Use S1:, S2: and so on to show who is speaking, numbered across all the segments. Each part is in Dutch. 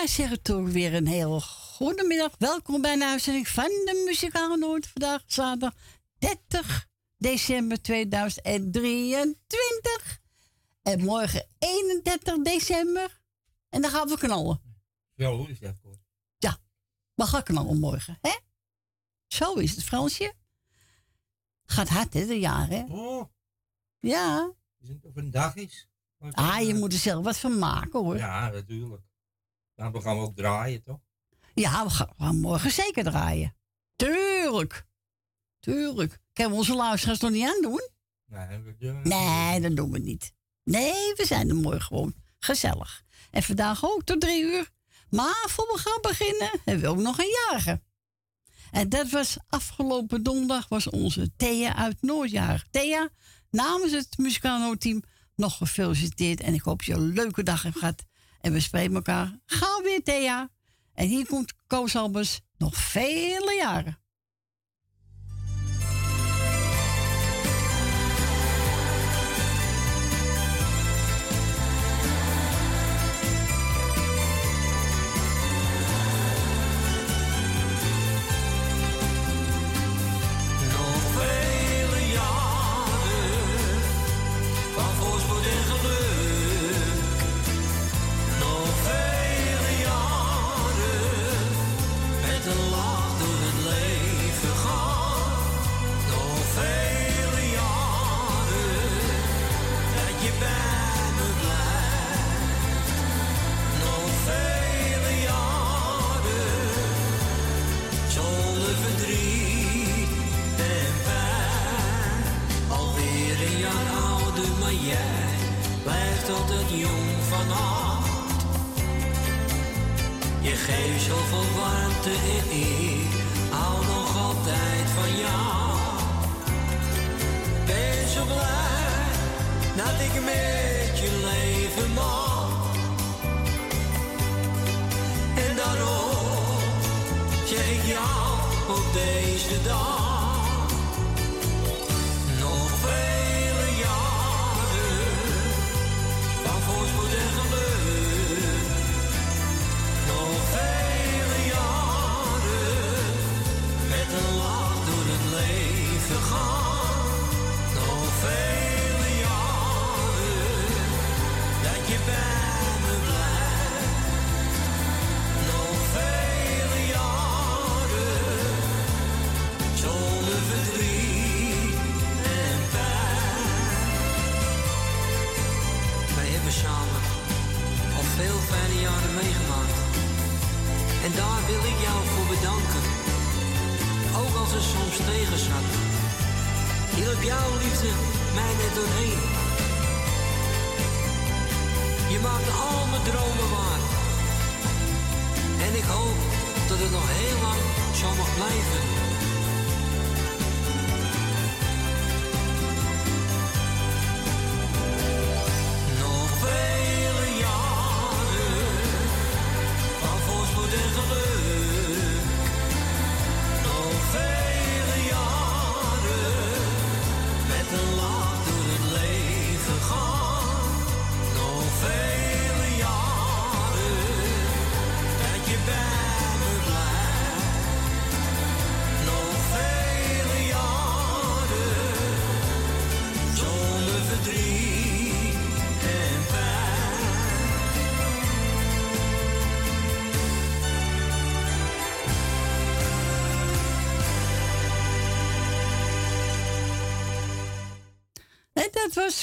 S1: wij zeggen toch weer een heel goedemiddag. Welkom bij een uitzending van de Muzikale Noord. Vandaag zaterdag 30 december 2023. En morgen 31 december. En dan gaan we knallen.
S2: Zo is dat kort.
S1: Ja, we gaan knallen morgen, hè? Zo is het, Fransje. Gaat hard, hè, de jaren.
S2: Oh.
S1: Ja.
S2: Is het of een dag is?
S1: Ah, je moet er zelf wat van maken, hoor.
S2: Ja, natuurlijk. Nou, dan gaan we ook draaien, toch?
S1: Ja, we gaan, morgen zeker draaien. Tuurlijk. Tuurlijk. Kunnen we onze luisteraars nog niet aan doen?
S2: Nee, we doen
S1: Nee, dat doen we niet. Nee, we zijn er morgen gewoon. Gezellig. En vandaag ook tot drie uur. Maar voor we gaan beginnen, hebben we ook nog een jarige. En dat was afgelopen donderdag was onze Thea uit Noordjaar. Thea, namens het Musicano-team nog gefeliciteerd. En ik hoop je een leuke dag hebt gehad. En we spreken elkaar gauw weer, Thea. En hier komt Koos Albers nog vele jaren.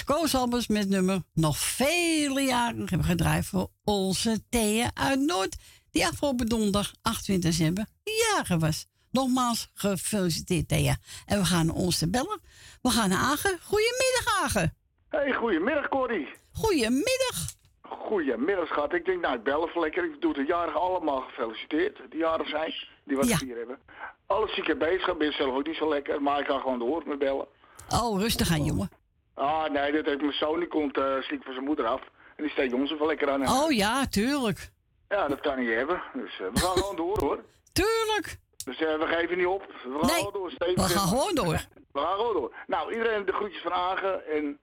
S1: Koos Albers met nummer Nog vele jaren hebben gedraaid voor onze Thea uit Noord. Die afgelopen donderdag 28 december jarig was. Nogmaals gefeliciteerd Thea. En we gaan ons te bellen. We gaan naar Agen. Goedemiddag Agen.
S3: Hey, goedemiddag Corrie.
S1: Goedemiddag.
S3: goedemiddag schat. Ik denk, nou ik bel even lekker. Ik doe de jarigen allemaal gefeliciteerd. Die jarig zijn, die wat
S4: Ja.
S3: vier hebben. Alles zieke bezig, ben zelf ook niet zo lekker. Maar ik ga gewoon door met bellen.
S4: Oh, rustig aan, jongen.
S3: Ah nee, dat heeft mijn zoon, die komt eh ziek van zijn moeder af. En die steekt ons even lekker aan.
S4: Oh ja, tuurlijk.
S3: Ja, dat kan niet hebben. Dus eh, we gaan gewoon door hoor.
S4: Tuurlijk.
S3: Dus eh, we geven niet op. We gaan
S4: Nee,
S3: gewoon door. Steven,
S4: We gaan gewoon door.
S3: We gaan gewoon door. Nou, iedereen de groetjes van Agen en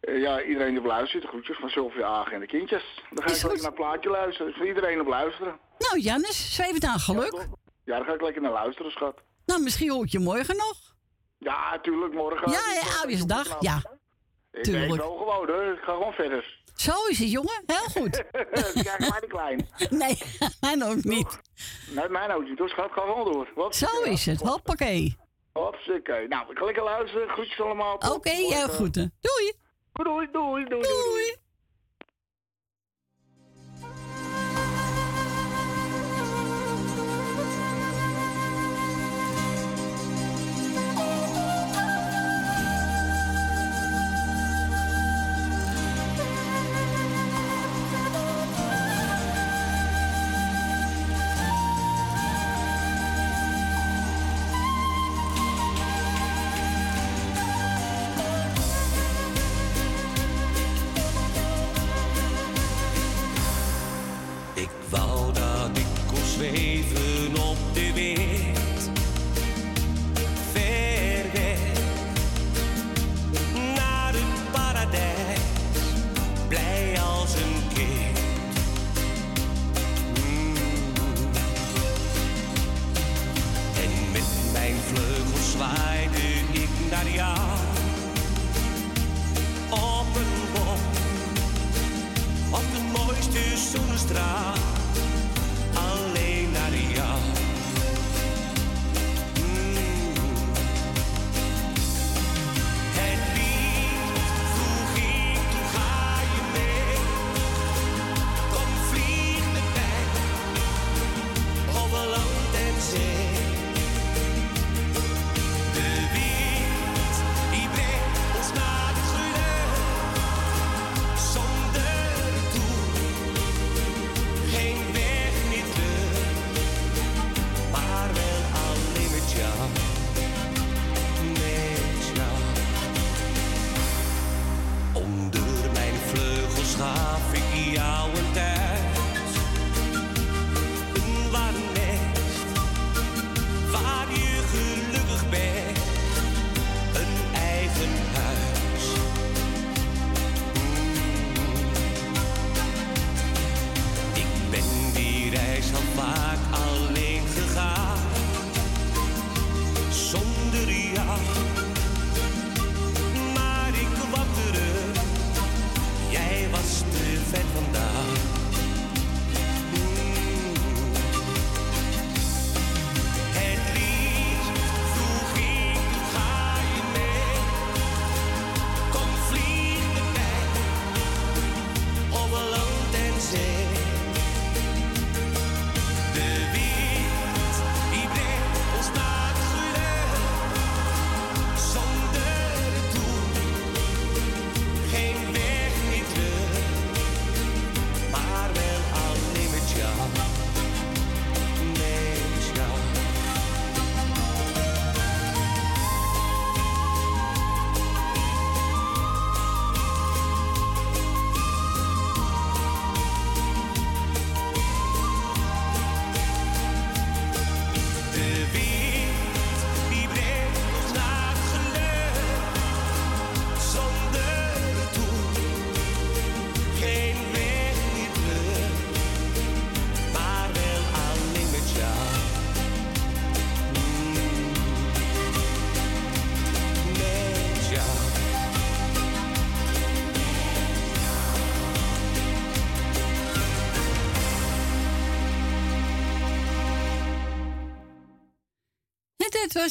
S3: ja, iedereen die op luistert, de groetjes van Sylvia Agen en de kindjes. Dan ga
S4: Is
S3: ik lekker naar het plaatje luisteren. Dus voor iedereen op luisteren.
S4: Nou, Jannes, zweef het aan geluk.
S3: Ja? Ja, daar ga ik lekker naar luisteren, schat.
S4: Nou, misschien hoor ik je morgen nog.
S3: Ja, tuurlijk, morgen.
S4: Ja, ja,
S3: ga-
S4: Oudjesdag, ja.
S3: Ik
S4: tuurlijk.
S3: wel gewoon, hoor. Ik ga gewoon verder.
S4: Zo is het, jongen. Heel goed.
S3: Krijg maar niet klein.
S4: Nee, mij ook niet.
S3: Nee, mijn ook niet, hoor. Schat, ga gewoon door. Wat?
S4: Zo is het. Hoppakee.
S3: Hopsakee. Nou, ik ga lekker luisteren. Groetjes allemaal.
S4: Oké,
S3: morgen.
S4: groeten. Doei.
S3: Doei, doei, doei, doei.
S4: Doei.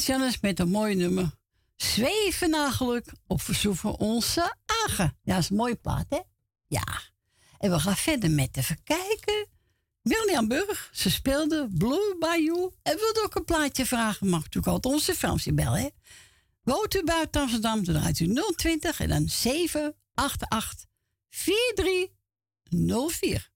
S5: Was met
S4: een mooi nummer. Zweven naar op verzoek van onze Agen. Ja, dat is een mooie plaat, hè? Ja. En we gaan verder met even kijken. William Burg, ze speelde Blue Bayou. En wilde ook een plaatje vragen, mag natuurlijk altijd onze Fransie bellen, hè? Woont u buiten Amsterdam, dan draait u 020 en dan 788 43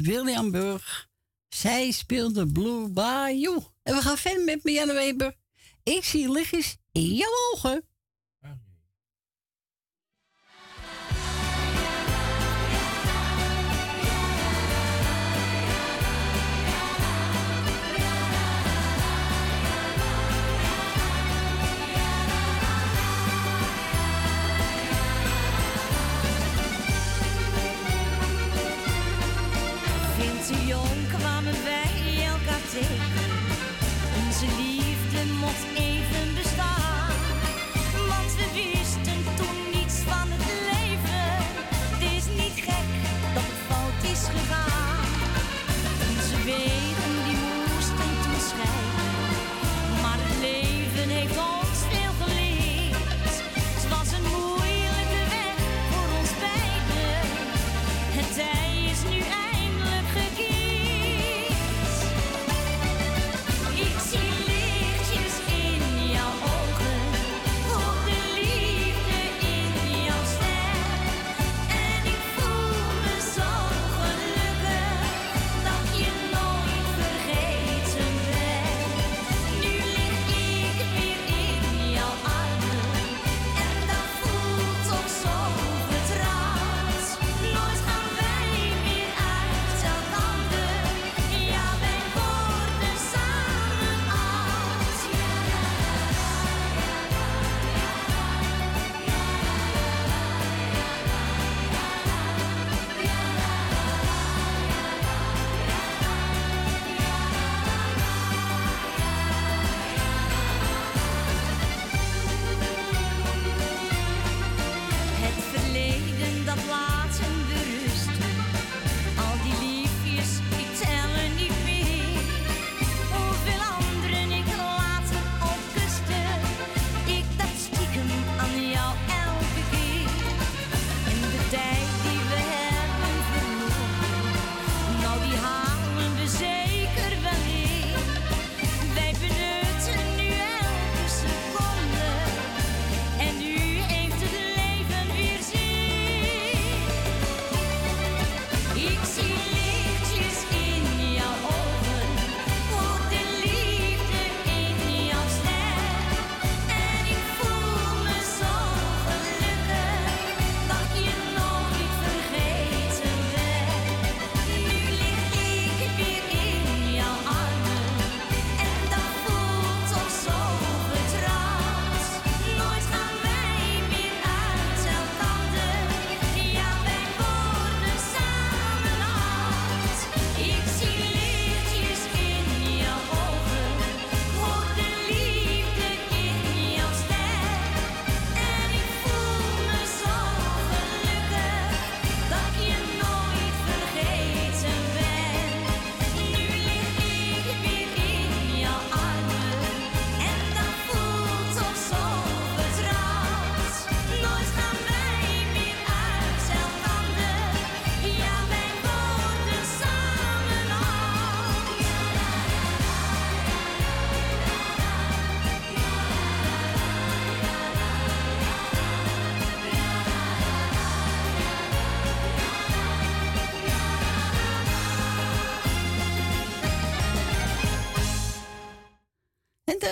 S6: William Burg. Zij speelde Blue Bayou. En we gaan verder met Marianne Weber. Ik zie lichtjes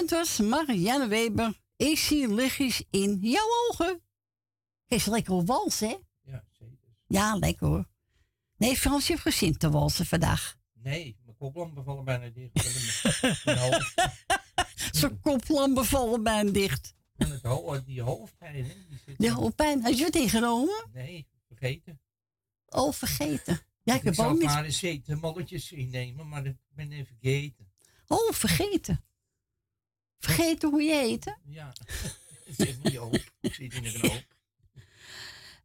S5: Dat was Marianne Weber. Ik zie lichtjes in jouw ogen. Is lekker op wals, hè?
S2: Ja, zeker.
S5: Ja, lekker hoor. Nee, Frans, je hebt gezien te walsen vandaag.
S2: Nee, mijn koplampen vallen bijna dicht.
S5: Zijn koplampen vallen bijna dicht.
S2: En het ho die hoofdpijn, hè? Die zit
S5: De hoofdpijn. Had je het ingenomen?
S2: Nee, vergeten.
S5: Oh, vergeten. Ja, ik
S2: ik
S5: heb
S2: zou
S5: ook
S2: maar
S5: niet.
S2: eens eten, molletjes innemen, maar ik ben even vergeten.
S5: Oh, vergeten. Vergeten hoe je heet.
S2: Ja, het zit niet op. Ik zit in een knoop.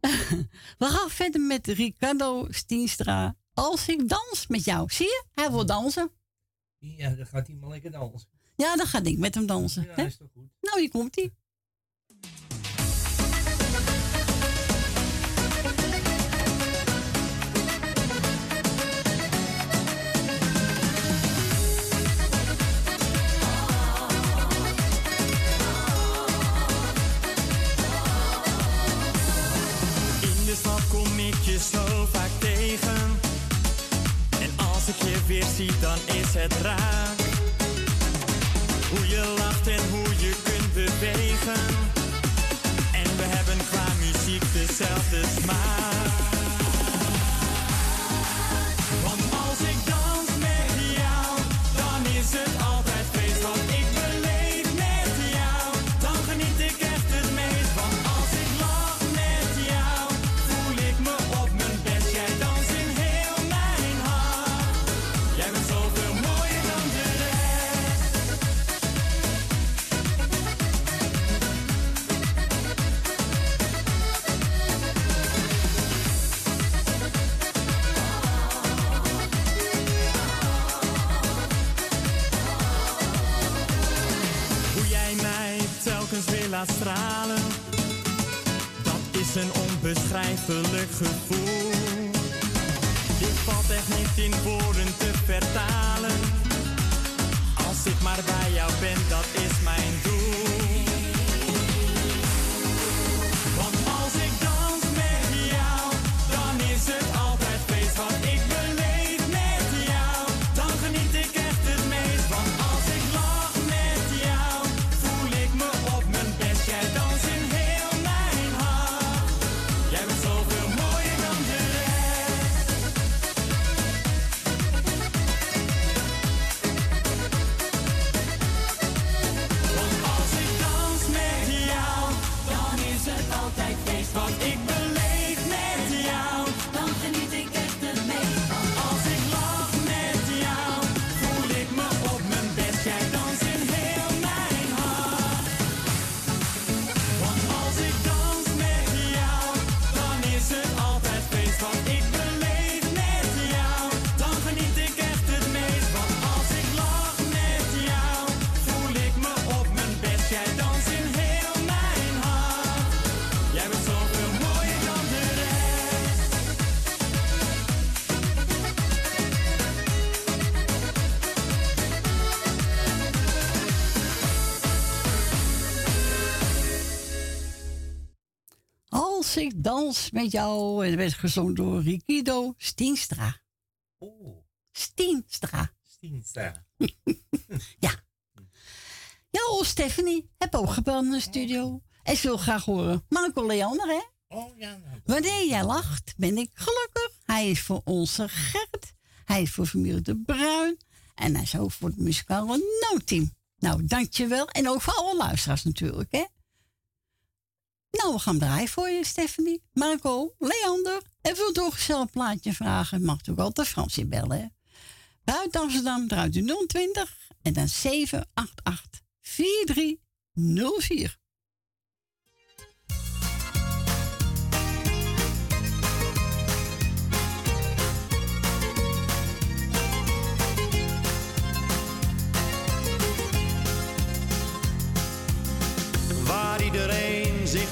S5: We gaan verder met Ricardo Stienstra. Als ik dans met jou. Zie je? Hij wil dansen.
S2: Ja, dan gaat hij maar lekker dansen.
S5: Ja, dan ga ik met hem dansen.
S2: Ja,
S5: hè?
S2: is toch goed.
S5: Nou, hier komt hij.
S7: Zo vaak tegen. En als ik je weer zie, dan is het raar. Hoe je lacht en hoe je kunt bewegen. En we hebben qua muziek dezelfde smaak. Stralen, dat is een onbeschrijfelijk gevoel. Dit valt echt niet in woorden te vertalen. Als ik maar bij jou ben, dat is mijn doel. Dans met jou.
S5: En dat werd gezongen door Rikido Stienstra.
S2: Oh,
S5: Stienstra.
S2: Stienstra.
S5: Ja, oh, Stephanie. Heb ook gebeld in de studio. En ze wil graag horen. Marco Leander, hè?
S2: Oh ja, nou.
S5: Wanneer jij lacht, ben ik gelukkig. Hij is voor onze Gert. Hij is voor familie De Bruin. En hij is ook voor het muzikale noodteam. Nou, dankjewel. En ook voor alle luisteraars natuurlijk, hè? Nou, we gaan draaien voor je, Stephanie. Marco, Leander. En wilt u ook zelf een plaatje vragen, mag u ook altijd Fransje bellen? Buiten Amsterdam draait u 020 en dan 788 4304.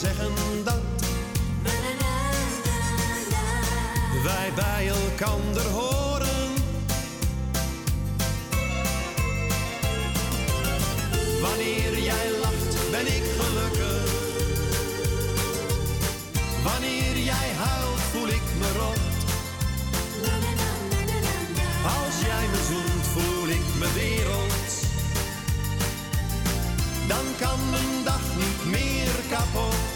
S8: Zeggen dat wij bij elkander horen. Wanneer jij lacht, ben ik Dan kan mijn dag niet meer kapot.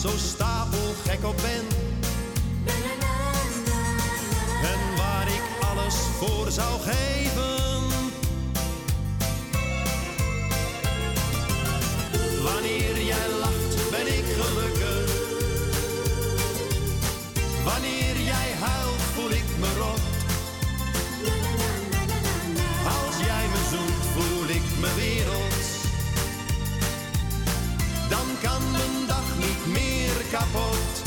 S8: zo stapelgek op ben. En waar ik alles voor zou geven. Wanneer jij lacht, ben ik gelukkig. Wanneer jij huilt, voel ik me kan dag niet meer kapot.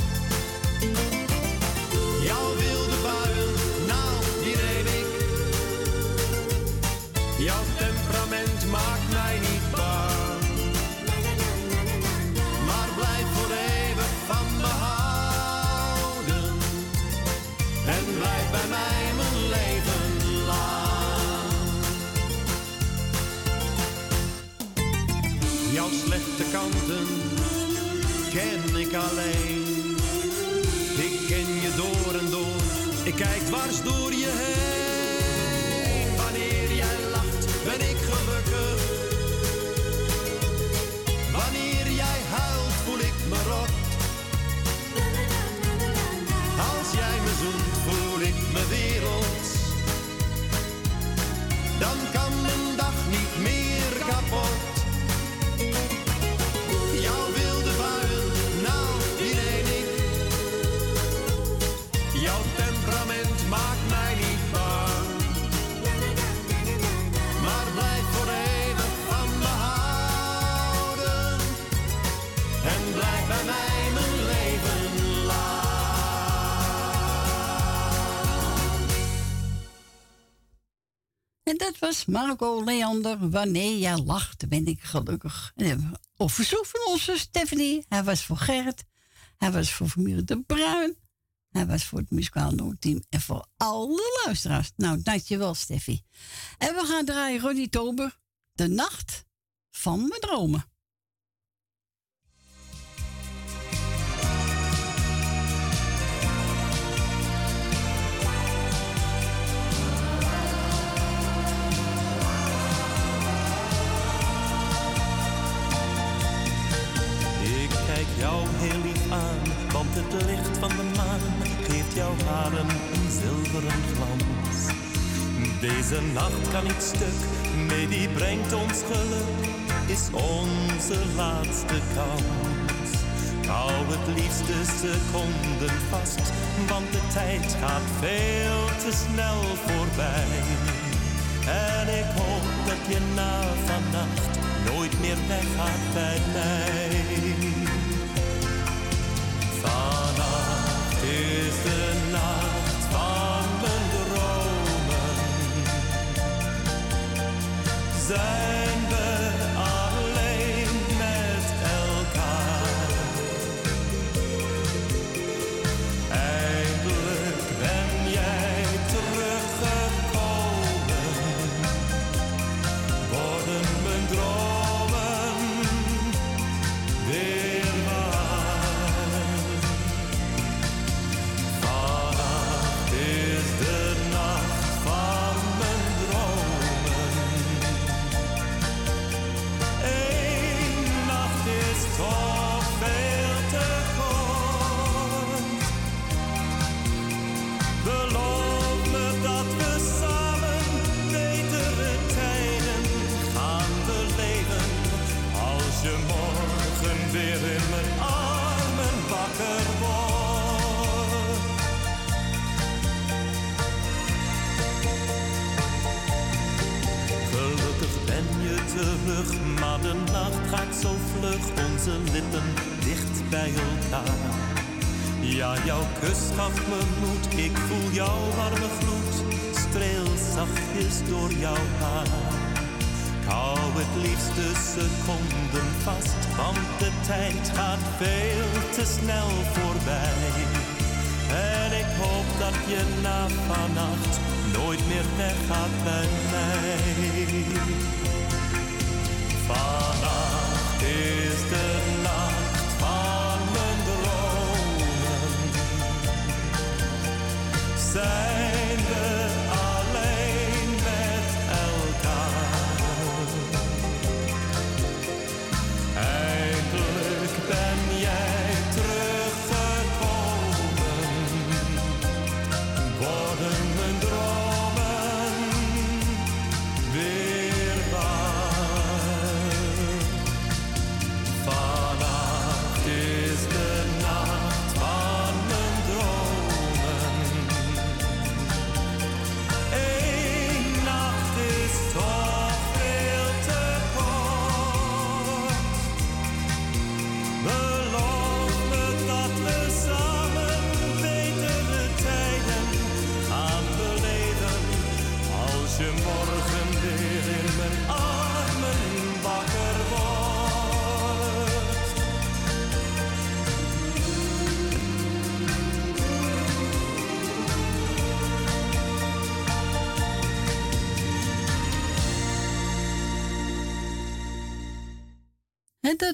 S5: Marco Leander. Wanneer jij lacht, ben ik gelukkig. En op verzoek van onze Stephanie. Hij was voor Gerrit. Hij was voor familie De Bruin. Hij was voor het muzikaal Noordteam. En voor alle luisteraars. Nou, dankjewel Steffi. En we gaan draaien Ronnie Tober. De nacht van mijn dromen.
S4: Deze nacht kan niet stuk, nee die brengt ons geluk, is onze laatste kans. Hou het liefste seconden vast, want de tijd gaat veel te snel voorbij. En ik hoop dat je na vannacht nooit meer weggaat bij mij. Vannacht is de Zijn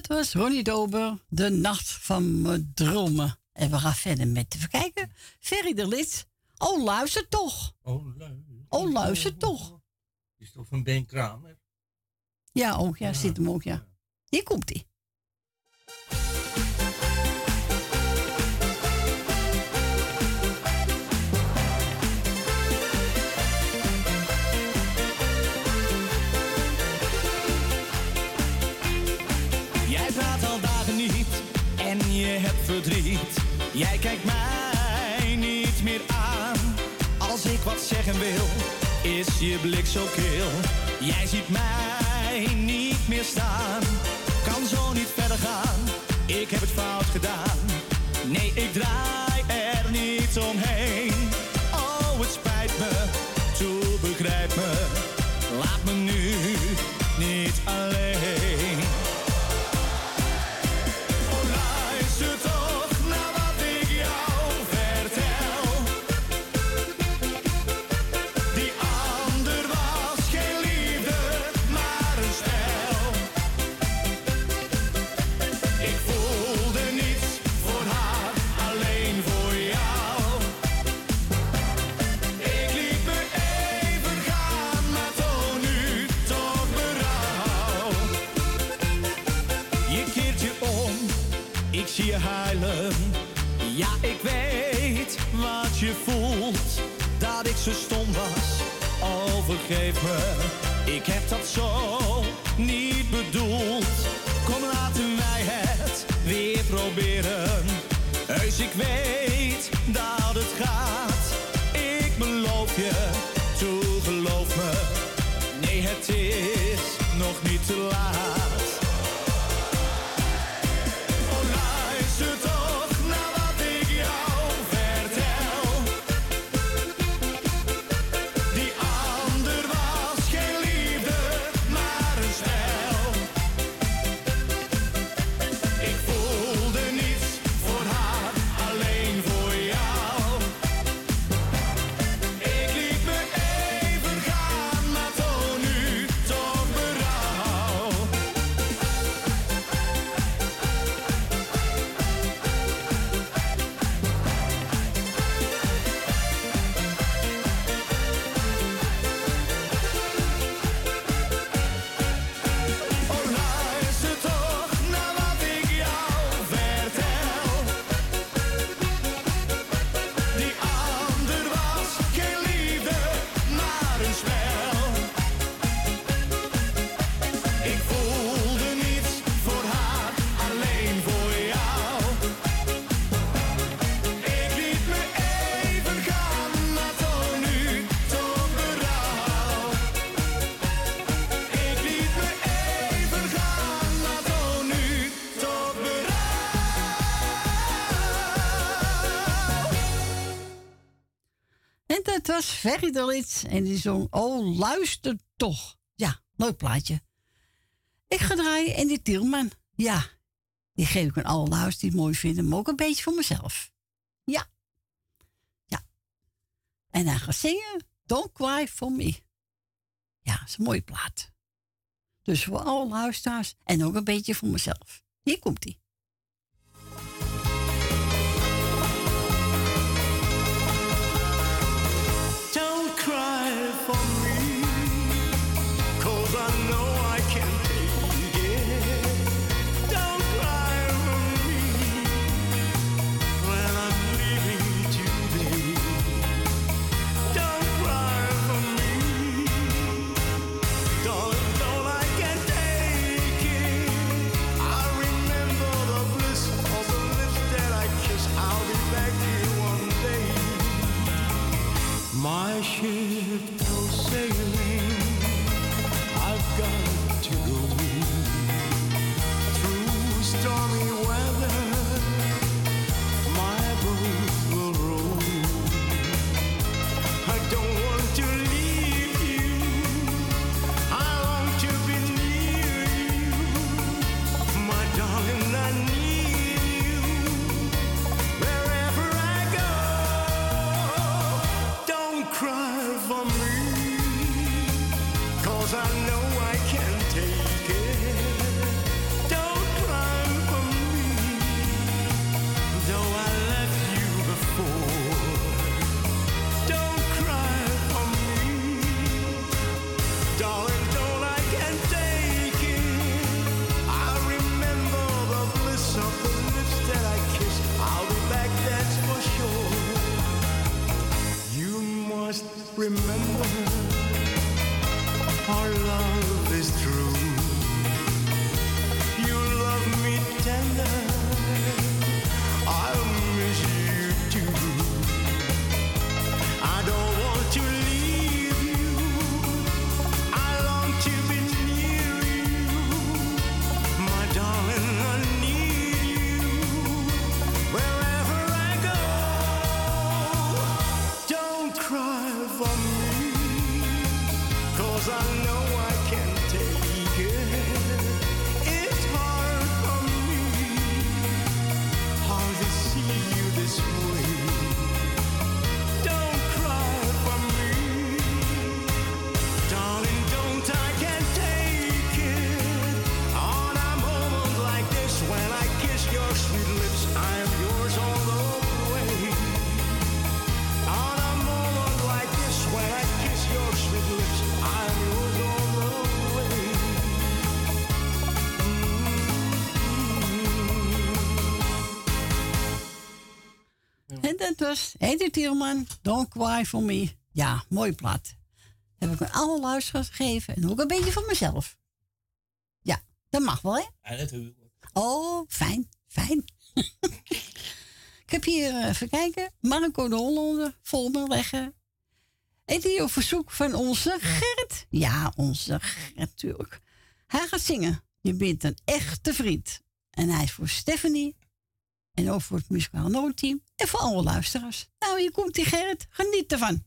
S5: was Ronnie Dober, De Nacht van mijn Dromen. En we gaan verder met, te kijken, Ferry de Lid. Oh, luister toch.
S2: Oh, luister.
S5: Oh, toch.
S2: Is toch een Ben Kramer?
S5: Ja, ook, ja, ja. zit hem ook, ja. Hier komt hij.
S9: Jij kijkt mij niet meer aan. Als ik wat zeggen wil, is je blik zo kil. Jij ziet mij niet meer staan. Kan zo niet verder gaan. Ik heb het fout gedaan. Nee, ik draai er niet omheen. te stom was. al me, ik heb dat zo niet bedoeld. Kom, laten wij het weer proberen. Heus, ik weet.
S5: zeg iets. En die zong, oh luister toch. Ja, leuk plaatje. Ik ga draaien en die Tielman. Ja, die geef ik aan alle luisteraars die het mooi vinden. Maar ook een beetje voor mezelf. Ja. Ja. En dan ga zingen, Don't Cry For Me. Ja, dat is een mooie plaat. Dus voor alle luisteraars en ook een beetje voor mezelf. Hier komt
S9: hij. плачет Remember
S5: Heet Edith Tielman, Don't Cry For Me. Ja, mooi plaat. Heb ik een alle luisteraars gegeven en ook een beetje van mezelf. Ja, dat mag wel, hè?
S2: Ja,
S5: Oh, fijn, fijn. ik heb hier, eh, even kijken, Marco de Hollander, Volmer leggen. En die op verzoek van onze Gert. Ja, onze Gert, natuurlijk. Hij gaat zingen. Je bent een echte vriend. En hij is voor Stephanie en ook voor het muzikaal noodteam en voor alle luisteraars. Nou, hier komt die Gerrit. Geniet ervan.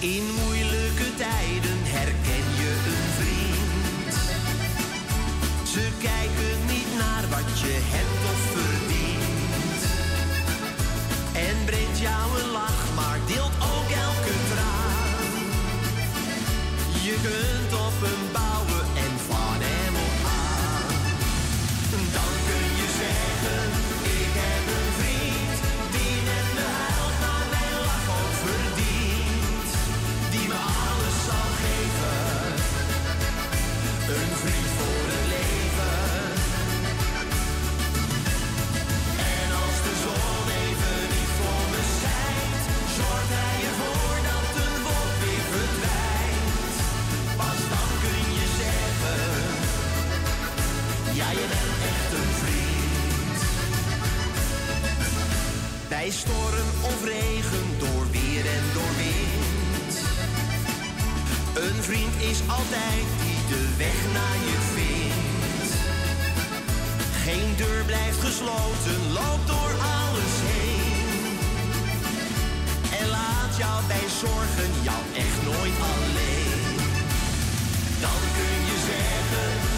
S10: In good. Bij storm of regen, door weer en door wind. Een vriend is altijd die de weg naar je vindt. Geen deur blijft gesloten, loop door alles heen. En laat jou bij zorgen, jou echt nooit alleen. Dan kun je zeggen.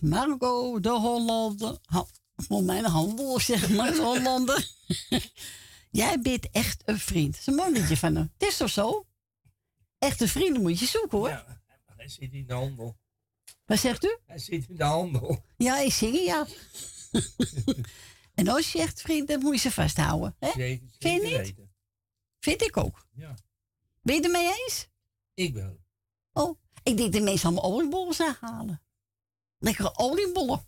S5: Marco de Hollander. Voor mijn handel, zeg maar, de Hollander. Jij bent echt een vriend. Dat is een mooi liedje van hem. Het is toch zo? Echte vrienden moet je zoeken, hoor.
S2: Ja, hij zit in de handel.
S5: Wat zegt u?
S2: Hij zit in de handel.
S5: Ja, ik zing ja. en als je echt vriend hebt, moet je ze vasthouden. Hè?
S2: Zeker,
S5: Vind je niet?
S2: weten.
S5: Vind ik ook.
S2: Ja,
S5: Ben je het ermee eens?
S2: ik wel.
S5: Oh, ik denk dat mensen allemaal oliebollen halen. Lekkere oliebollen.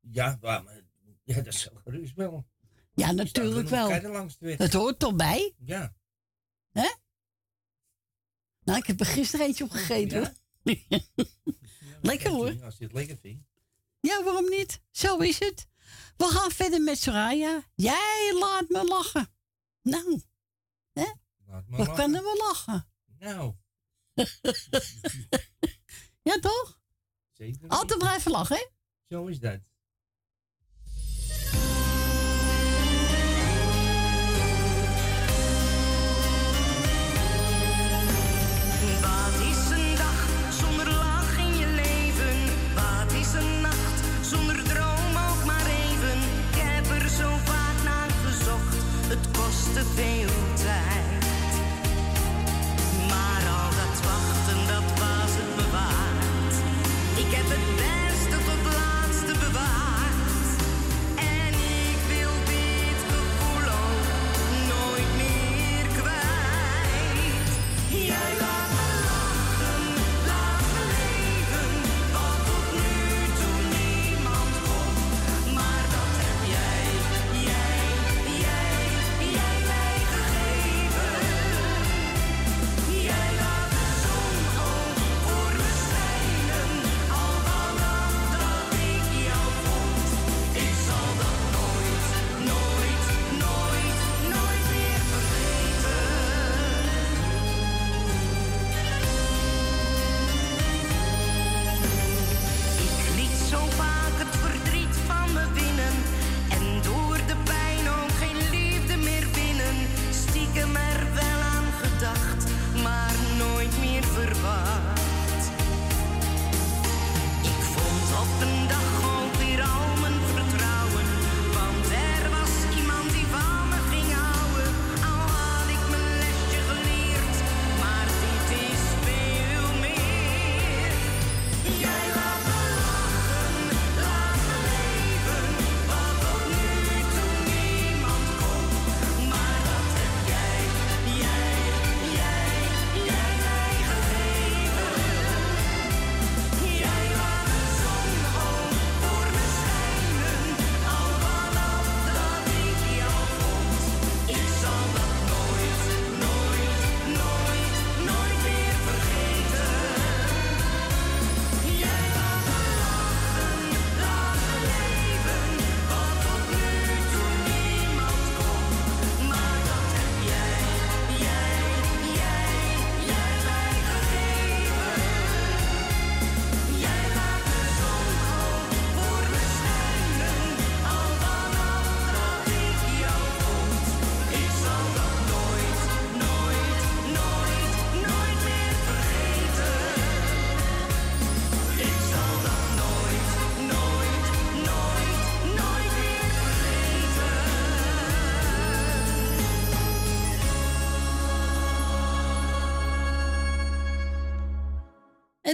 S2: Ja, maar, ja dat is gerust wel.
S5: Ja, natuurlijk wel. Dat hoort toch bij?
S2: Ja.
S5: Hè? Nou, ik heb er gisteren eentje opgegeten. hoor. Lekker hoor.
S2: Als je het lekker vindt.
S5: Ja, waarom niet? Zo is het. We gaan verder met Soraya. Jij laat me lachen. Nou, hè?
S2: Laat me
S5: We
S2: lachen.
S5: kunnen wel lachen.
S2: Nou,
S5: Ja, toch?
S2: Zeker.
S5: Altijd blijven lachen, hè?
S2: Zo is dat.
S11: Wat is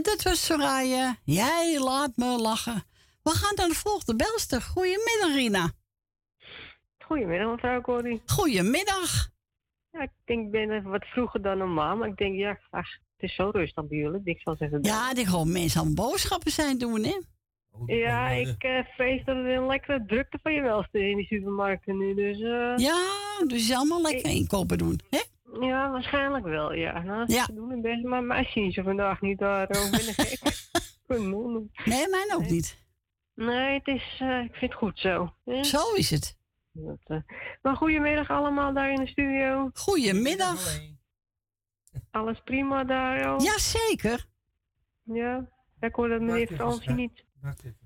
S5: En dat was Soraya. Jij laat me lachen. We gaan naar de volgende belster. Goedemiddag, Rina.
S12: Goedemiddag, mevrouw Corrie.
S5: Goedemiddag.
S12: Ja, ik denk, ik ben even wat vroeger dan normaal, maar ik denk, ja, ach, het is zo rustig bij jullie. Ik zal zeggen.
S5: Ja, ik gewoon mensen aan boodschappen zijn doen, hè?
S12: Ja, ik eh, vrees dat er een lekkere drukte van je welste in die supermarkten nu, dus... eh,
S5: Ja, dus je allemaal lekker inkopen doen, hè?
S12: Ja, waarschijnlijk wel, ja. Nou,
S5: Ja.
S12: doen het best, maar mij zien ze vandaag niet daar. Ben gek.
S5: Nee, mij ook niet.
S12: Nee, het is, eh, ik vind het goed zo.
S5: Zo is het.
S12: Dat, eh, maar goedemiddag allemaal daar in de studio.
S5: Goedemiddag.
S12: Alles prima daar, oh?
S5: Jazeker.
S12: Ja, ik hoorde dat meneer Fransie niet.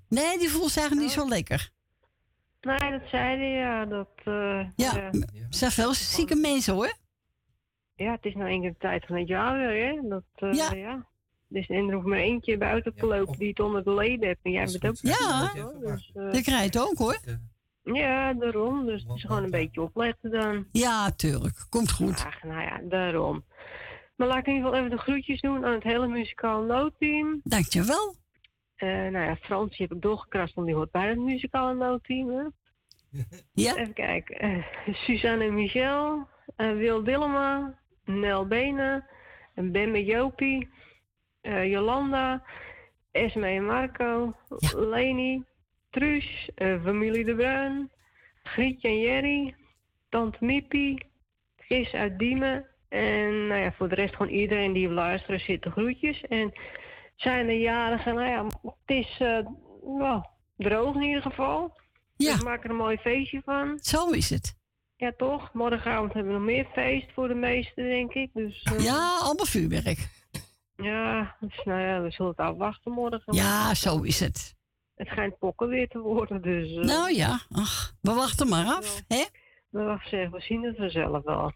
S5: Nee, die voelt zich eigenlijk niet zo lekker.
S12: Nee, dat zei hij, ja. Dat, eh,
S5: Ja,
S12: ja.
S5: zijn veel zieke mensen, hoor.
S12: Ja, het is nou één keer de tijd van het jaar weer, hè. Dat, eh, ja. Dus, en er hoeft maar eentje buiten te lopen die het onder de leden heeft. En jij bent ook
S5: Ja,
S12: Dus, eh,
S5: krijg je het ook, hoor.
S12: ja, daarom. Dus het is gewoon een beetje opletten dan.
S5: Ja, tuurlijk. Komt goed.
S12: Ach, nou ja, daarom. Maar laat ik in ieder geval even de groetjes doen aan het hele muzikaal noodteam.
S5: Dankjewel.
S12: Eh nou ja, Frans die heb ik doorgekrast, want die hoort bij het muzikale noodteam. Hè?
S5: Ja.
S12: Even kijken. eh, Suzanne en Michel, eh, Wil Dillema, Nel Benen, en Ben met Jopie, eh, Jolanda, Esme en Marco, Leni, Truus, eh, familie De Bruin, Grietje en Jerry, Tante Mippie, Chris uit Diemen. En nou ja, voor de rest gewoon iedereen die luisteren zit de groetjes. En zijn er jarigen, nou ja, het is wel droog in ieder geval.
S5: Ja.
S12: Dus maak er een mooi feestje van.
S5: Zo is het.
S12: Ja, toch? Morgenavond hebben we nog meer feest voor de meesten, denk ik. Dus, eh,
S5: Ja, allemaal vuurwerk.
S12: Ja, dus nou ja, we zullen het afwachten morgen.
S5: Ja, zo is het.
S12: Het schijnt pokken weer te worden, dus... eh,
S5: Nou ja, ach, we wachten maar af, hè?
S12: We wachten we zien het vanzelf wel.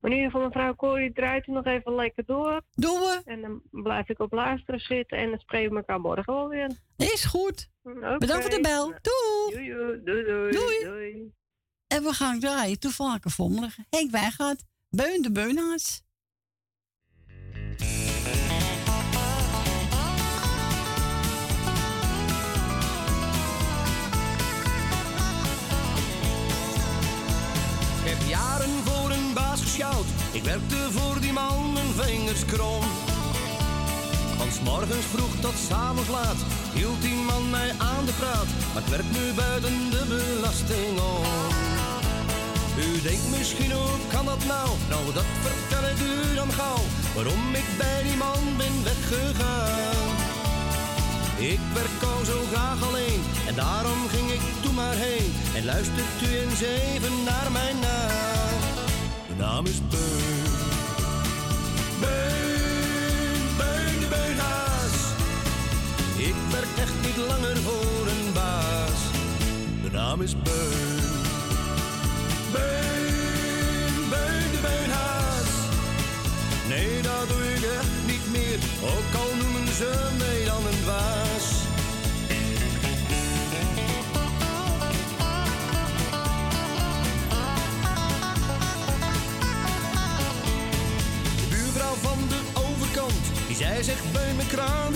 S12: Maar in ieder geval, mevrouw Corrie draait er nog even lekker door.
S5: Doen we.
S12: En dan blijf ik op luisteren zitten en dan spreken we elkaar morgen wel weer.
S5: Is goed.
S12: Oké.
S5: Bedankt voor de bel. Doei.
S12: Doei, doei, doei.
S5: Doei.
S12: doei.
S5: En we gaan draaien. Toevallig vommelig. Henk Wijngaard. Beun de Beunhaas.
S13: Ik heb jaren voor een baas gesjouwd. Ik werkte voor die man mijn vingers krom. Van 's morgens vroeg tot 's avonds laat hield die man mij aan de praat. Maar ik werk nu buiten de belasting om. U denkt misschien hoe kan dat nou? Nou, dat vertel ik u dan gauw. Waarom ik bij die man ben weggegaan. Ik werk al zo graag alleen en daarom ging ik toen maar heen. En luistert u eens even naar mijn naam. De naam is Beun. Beun, Beun de Beunhaas. Ik werk echt niet langer voor een baas. De naam is Beun. Beun, Beun de Beunhaas. Nee, dat doe ik echt niet meer. Ook al noemen ze mij dan een dwaas. De buurvrouw van de overkant, die zei zegt bij mijn kraan,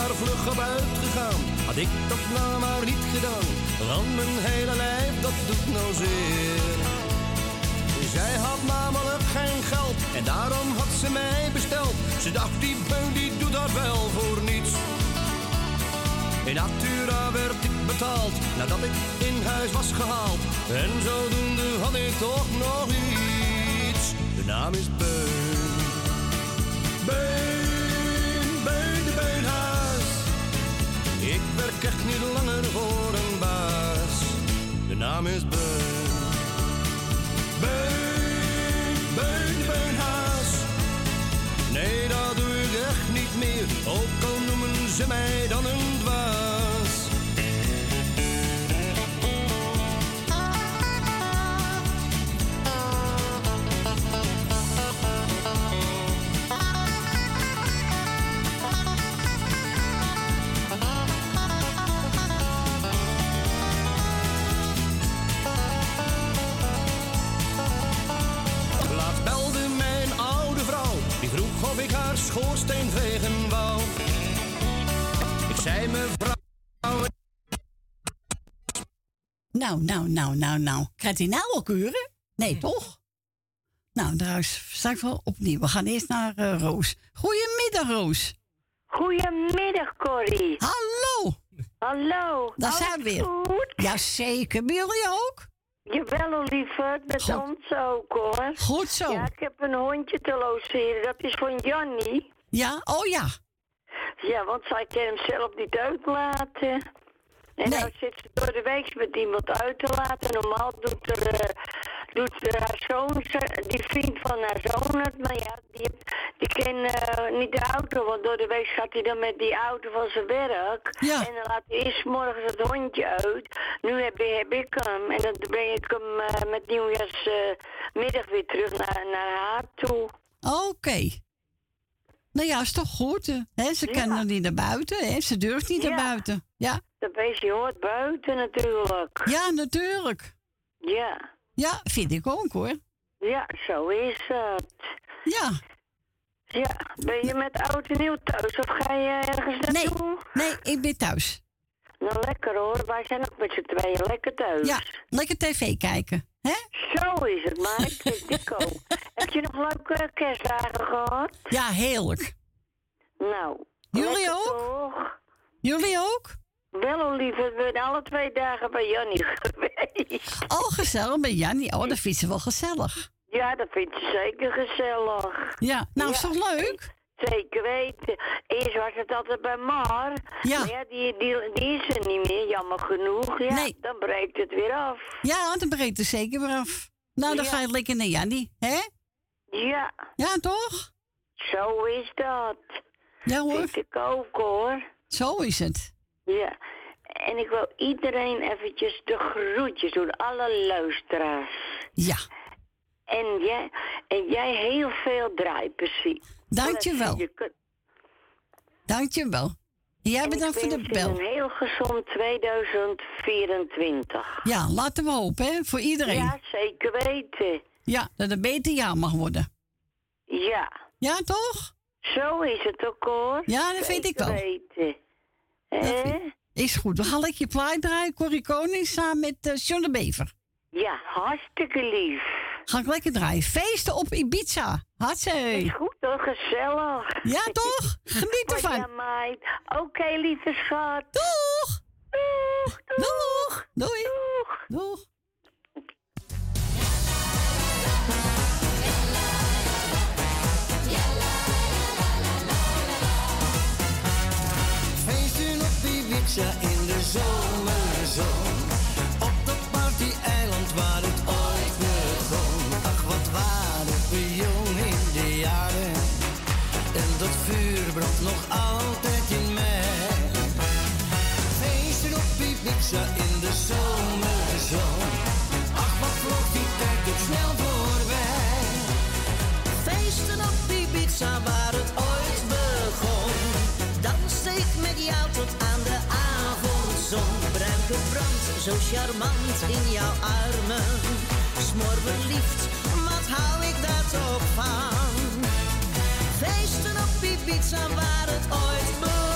S13: daar vlug op uitgegaan, had ik dat nou maar niet gedaan. Want mijn hele lijf, dat doet nou zeer. Zij had namelijk geen geld en daarom had ze mij besteld. Ze dacht, die beun die doet dat wel voor niets. In Natura werd ik betaald nadat ik in huis was gehaald. En zodoende had ik toch nog iets. De naam is Beun. Beun, werk echt niet langer voor een baas. De naam is Beun. Beun, Beun Beunhaas. Nee, dat doe ik echt niet meer. Ook al noemen ze mij dan een schoorsteen vegen wou. Ik zei mevrouw,
S5: Nou, nou, nou, nou, nou. Krijgt hij nou al keuren? Nee, toch? Nou, trouwens, straks wel opnieuw. We gaan eerst naar eh, Roos. Goedemiddag, Roos.
S14: Goedemiddag, Corrie.
S5: Hallo.
S14: Hallo.
S5: Daar
S14: Alles
S5: zijn we weer.
S14: Goed?
S5: Jazeker. Bij jullie ook?
S14: Jawel, lieverd. Met ons ook, hoor.
S5: Goed zo.
S14: Ja, ik heb een hondje te logeren. Dat is van Jannie.
S5: Ja? Oh ja.
S14: Ja, want zij kan hem zelf niet uitlaten. En nou zit ze door de week met iemand uit te laten. Normaal doet er, eh, doet haar zoon, die vriend van haar zoon het. Maar ja, die, die kan eh, niet de auto, want door de week gaat hij dan met die auto van zijn werk. En dan laat hij eerst morgens het hondje uit. Nu heb, heb ik hem en dan breng ik hem eh, met nieuwjaarsmiddag weer terug naar, naar haar toe.
S5: Oké. Nou ja, is toch goed. Hè? Ze kan er niet naar buiten. Hè? Ze durft niet naar buiten. Ja.
S14: Dat beestje hoort buiten natuurlijk.
S5: Ja, natuurlijk.
S14: Ja.
S5: Ja, vind ik ook hoor.
S14: Ja, zo is het.
S5: Ja.
S14: Ja, ben je met oud en nieuw thuis of ga je ergens naartoe?
S5: Nee, ik ben thuis.
S14: Nou, lekker hoor. Wij zijn ook met z'n tweeën lekker thuis.
S5: Ja, lekker tv kijken. Hè?
S14: Zo is het, maar Dico. Heb je nog leuke kerstdagen gehad?
S5: Ja, heerlijk.
S14: Nou.
S5: Jullie ook?
S14: Toch?
S5: Jullie ook?
S14: Wel, lieve. We zijn alle twee dagen bij Jannie geweest.
S5: Oh, gezellig bij Jannie. Oh, dat vindt ze wel gezellig.
S14: Ja, dat vind je zeker gezellig.
S5: Ja, nou is toch leuk?
S14: Zeker weten. Eerst was het altijd bij Mar.
S5: Ja.
S14: Maar ja, die, die, die is er niet meer, jammer genoeg. Ja,
S5: Nee.
S14: dan breekt het weer af.
S5: Ja, dan breekt het zeker weer af. Nou, dan
S14: Ja.
S5: ga je lekker naar Jannie, hè?
S14: Ja,
S5: Ja, toch?
S14: zo is dat.
S5: Ja hoor.
S14: Vind ik ook hoor.
S5: Zo is het.
S14: Ja. En ik wil iedereen eventjes de groetjes doen, alle luisteraars.
S5: Ja.
S14: En jij, en jij heel veel draaiprecies.
S5: Dankjewel.
S14: Je kunt-
S5: Dankjewel. Jij bedankt voor de bel.
S14: Een heel gezond 2024.
S5: Ja, laten we hopen, hè? Voor iedereen.
S14: Ja, zeker weten.
S5: Ja, dat het beter jaar mag worden.
S14: Ja.
S5: Ja, toch?
S14: Zo is het ook hoor.
S5: Ja, dat vind ik wel.
S14: Weten.
S5: Is goed. We gaan lekker je plaat draaien. Corrie Koning samen met uh, John de Bever.
S14: Ja, hartstikke lief.
S5: Ga ik lekker draaien. Feesten op Ibiza. Hartstikke.
S14: Is goed hoor, gezellig.
S5: Ja, toch? Geniet ervan.
S14: Ja, meid. Oké, lieve schat.
S5: Doeg.
S14: Doeg.
S5: Doeg. Doei.
S14: Doeg.
S5: Doeg.
S1: Feesten op Ibiza in de zomerzon. In de zomerzon. Ach, wat vloog die tijd ook snel voorbij.
S11: Feesten op Ibiza waar het ooit begon. Danste ik met jou tot aan de avondzon. Bruinke brand, zo charmant in jouw armen. Smor verliefd, wat hou ik daar toch van? Feesten op Ibiza waar het ooit begon.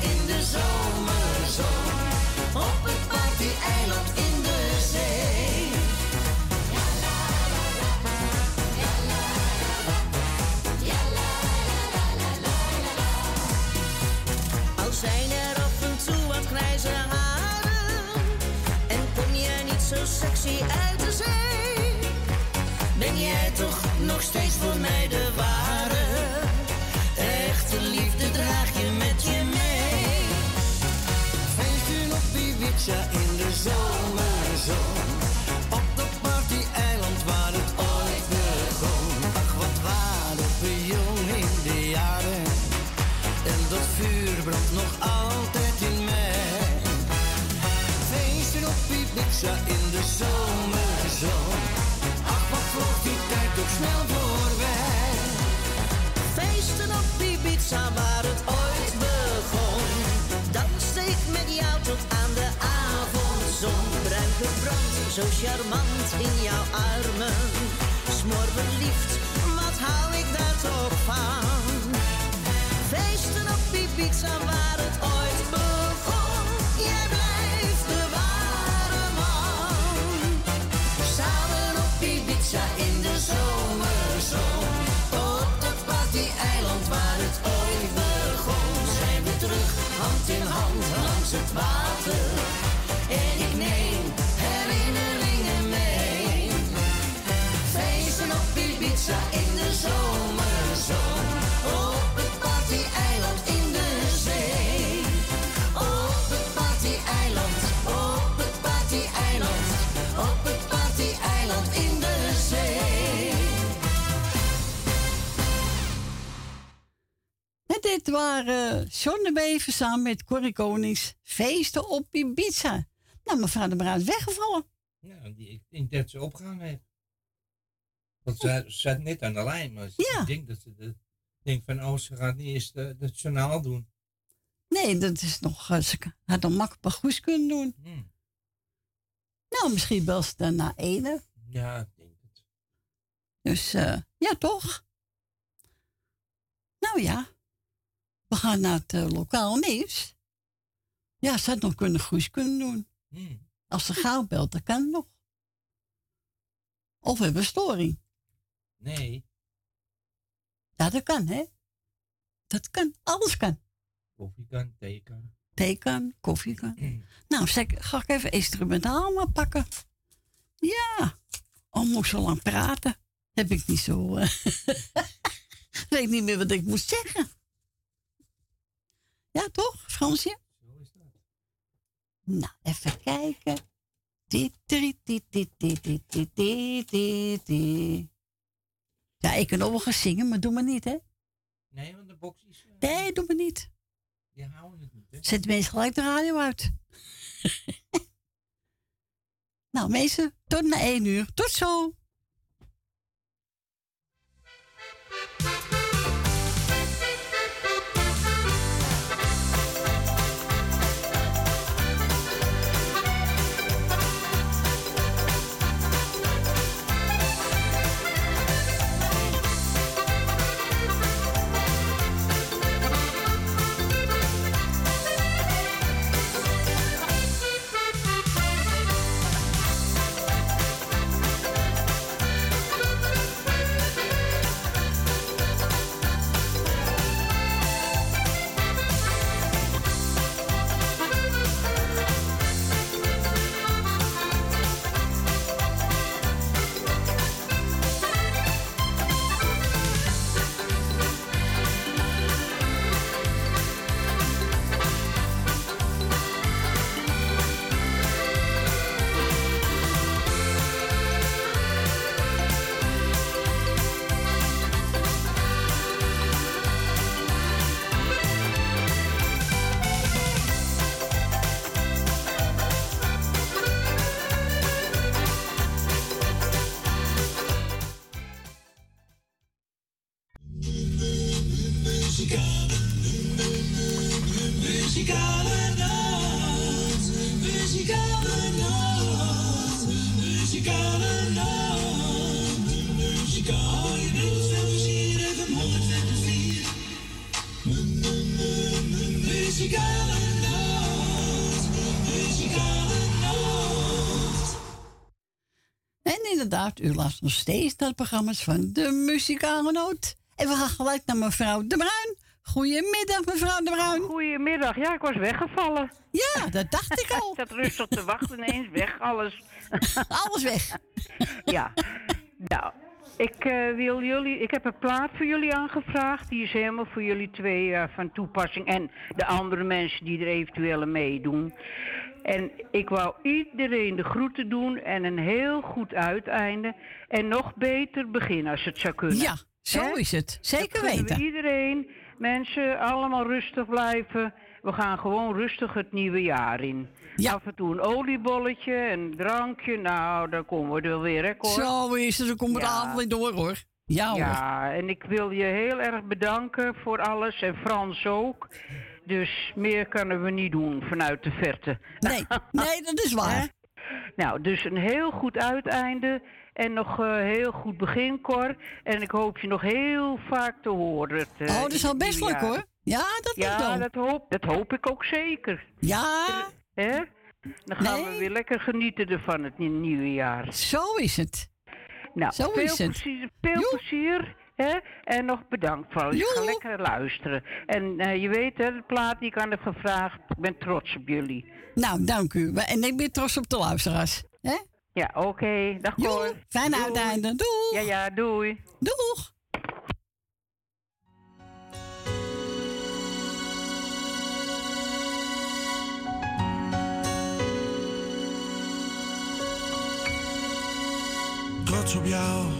S1: In de zomerzon. Op het party-eiland in de zee.
S11: Al zijn er af en toe wat grijze haren En kom jij niet zo sexy uit de zee Ben jij toch nog steeds voor mij de ware
S1: in de zomerzon. Op dat party-eiland waar het ooit begon. Ach, wat waren we jong in de jaren. En dat vuur brandt nog altijd in mij. Feesten op Ibiza
S15: in de zomerzon. Ach, wat vloog die tijd toch snel
S16: zo charmant in jouw armen. Smoor wat hou ik daar toch van? Feesten op Ibiza waar het ooit begon. Jij blijft de ware man. Samen op Ibiza in de zomerzon. Op dat party-eiland waar het ooit begon. Zijn we terug, hand in hand langs het water.
S5: Dit waren Bever samen met Corrie Konings. Feesten op Ibiza. Nou, mevrouw de Bruin is weggevallen.
S2: Ja, die, ik denk dat ze opgehangen heeft. Want ze zat net aan de lijn, maar
S5: Ja.
S2: ik denk dat ze de, denk van, oh, ze gaat niet eens de, het journaal doen.
S5: Nee, dat is nog. eh, Ze had nog makkelijk goed kunnen doen.
S2: Hmm.
S5: Nou, misschien wel ze dan na ene.
S2: Ja, ik denk het.
S5: Dus eh, ja, toch? Nou ja. We gaan naar het eh, lokaal nieuws. Ja, ze had nog kunnen goed kunnen doen.
S2: Hmm.
S5: Als ze gauw belt, dan kan het nog. Of we hebben storing.
S2: Nee,
S5: Ja, dat kan, hè? Dat kan. Alles kan.
S2: koffie kan, thee kan.
S5: Thee kan, koffie kan. nou, zeg, ga ik even instrumentaal maar pakken. Ja. Oh, moet ik zo lang praten? Heb ik niet zo... eh, weet niet meer wat ik moet zeggen. Ja, toch, Fransje? Zo is dat. Nou, even kijken. Ja, ik kan ook wel gaan zingen, maar doe maar niet, hè?
S2: Nee, want de box is... Eh,
S5: nee, doe maar niet.
S2: Die houden het niet, hè?
S5: Zet mensen gelijk de radio uit. nou, mensen, tot na één uur. Tot zo! U luistert nog steeds naar de programma's van de Muzikale Noot. En we gaan gelijk naar mevrouw De Bruin. Goedemiddag, mevrouw De Bruin.
S17: Goedemiddag. Ja, ik was weggevallen.
S5: Ja, dat dacht ik al.
S17: ik zat rustig te wachten, ineens weg, alles.
S5: alles weg.
S17: ja. Nou, ik, eh, wil jullie, ik heb een plaat voor jullie aangevraagd. Die is helemaal voor jullie twee eh, van toepassing. En de andere mensen die er eventueel meedoen. En ik wou iedereen de groeten doen en een heel goed uiteinde. En nog beter begin als het zou kunnen.
S5: Ja, zo is het. Zeker
S17: Dat gunnen we
S5: weten.
S17: iedereen, mensen, allemaal rustig blijven. we gaan gewoon rustig het nieuwe jaar in. Af en toe een oliebolletje, een drankje. Nou, dan komen we er weer, hè?
S5: Zo is het, dan komt het
S17: Ja.
S5: avond weer door hoor. Ja hoor.
S17: Ja, en ik wil je heel erg bedanken voor alles. En Frans ook. Dus meer kunnen we niet doen vanuit de verte.
S5: Nee, nee, dat is waar.
S17: Nou, dus een heel goed uiteinde. En nog eh, heel goed begin, Cor. En ik hoop je nog heel vaak te horen. het, eh,
S5: Oh, dat is al best leuk
S17: jaar.
S5: hoor. Ja, dat
S17: Ja,
S5: wel.
S17: dat hoop, dat hoop ik ook zeker.
S5: Ja.
S17: Hè? Dan gaan we weer lekker genieten ervan het nie- nieuwe jaar.
S5: Zo is het.
S17: Nou,
S5: Zo
S17: veel
S5: is het.
S17: plezier. Veel plezier hè? En nog bedankt voor. Ik ga lekker luisteren. En eh, je weet, hè, de plaat die ik aan heb gevraagd. Ik ben trots op jullie.
S5: Nou, dank u. En ik ben trots op de luisteraars. hè?
S17: Ja, oké. Dag
S5: Jo,
S17: Cor.
S5: fijne
S17: Doei.
S5: uiteinde. Doeg.
S17: Ja, ja, doei.
S5: Doeg.
S9: trots op jou.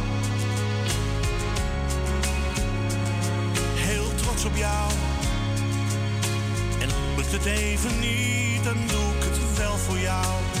S9: Op jou. En lukt het even niet, dan doe ik het wel voor jou.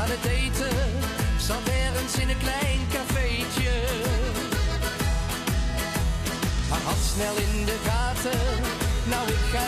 S9: Aan het
S18: eten, zat ergens in een klein cafeetje. Maar had snel in de gaten, nou ik ga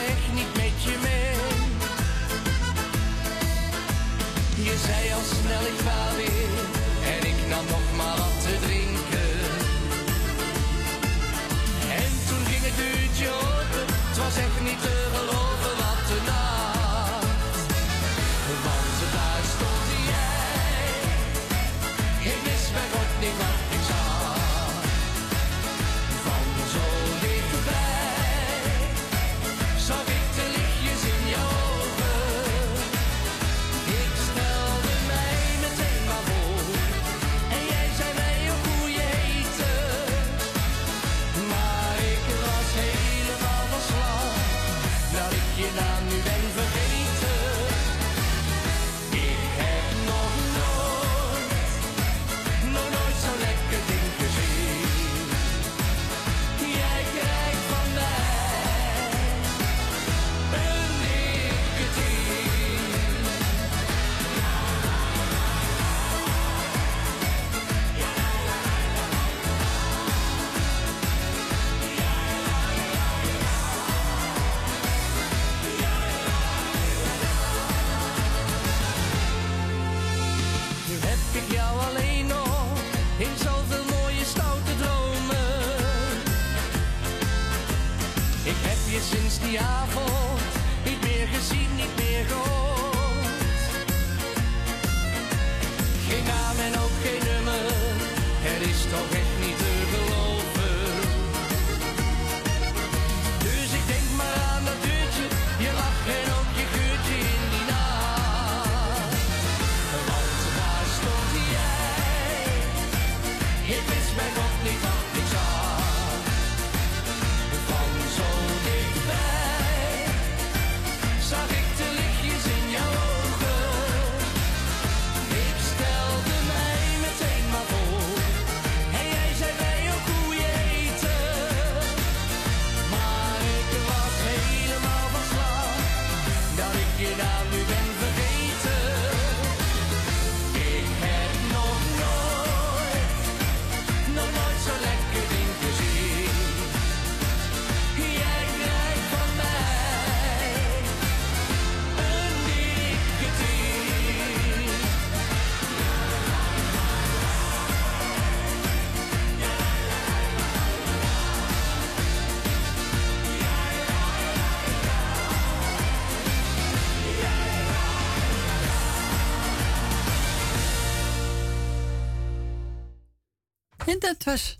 S18: dat was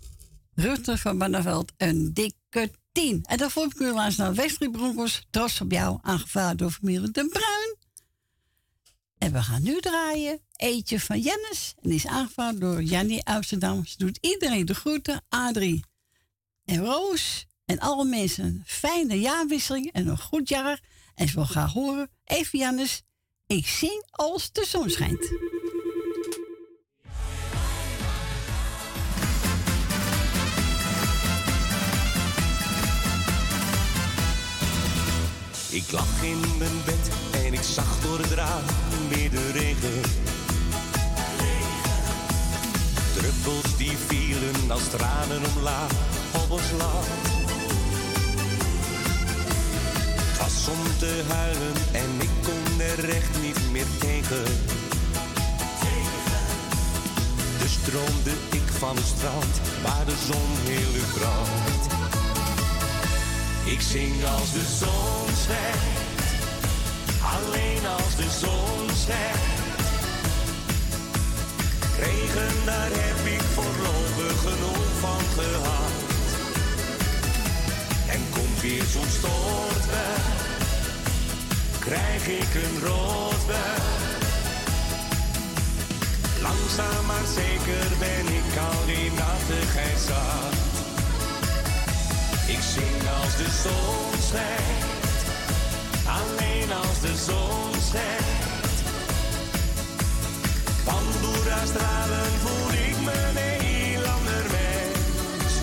S5: Rutte van Banneveld, een dikke tien. En daarvoor heb ik u laatst naar Wesley Broncos, trots op jou, aangevraagd door familie De Bruin. En we gaan nu draaien Eetje van Jennis. En is aangevraagd door Jannie Amsterdam. Ze doet iedereen de groeten, Adrie en Roos. En alle mensen een fijne jaarwisseling en een goed jaar. En ze wil graag horen, even Jannes, ik zing als de zon schijnt.
S4: Ik lag in mijn bed en ik zag door het raam weer de regen. Druppels die vielen als tranen omlaag op ons land. Het was om te huilen en ik kon er echt niet meer tegen. Dus stroomde ik van het strand waar de zon heel uur brandt. Ik zing als de zon schijnt, alleen als de zon schijnt. Regen, daar heb ik voorlopig genoeg van gehad. En komt weer zo'n stortbui, krijg ik een roodbui. Langzaam maar zeker ben ik al die nattigheid zat. Ik zing als de zon schijnt, alleen als de zon schijnt. Van stralen voel ik me een heel ander mens.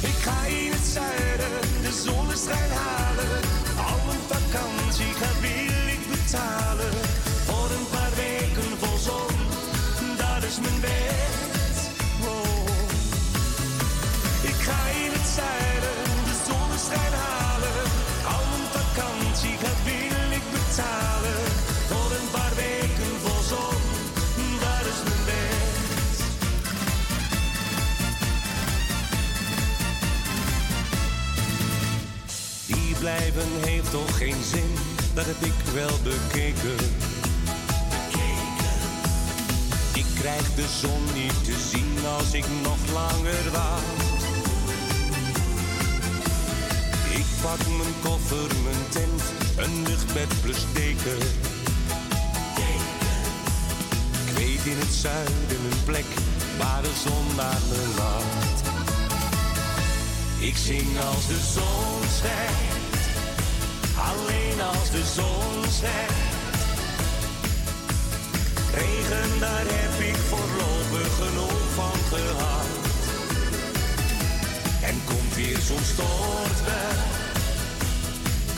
S4: Ik ga in het zuiden de zonneschijn halen, al een vakantiegat wil ik betalen. Toch geen zin, dat heb ik wel bekeken. Ik krijg de zon niet te zien als ik nog langer wacht. Ik pak mijn koffer, mijn tent, een luchtbed plus deken. Ik weet in het zuiden een plek waar de zon naar me lacht. Ik zing als de zon schijnt, alleen als de zon schijnt. Regen, daar heb ik voorlopig genoeg van gehad. En komt weer zo'n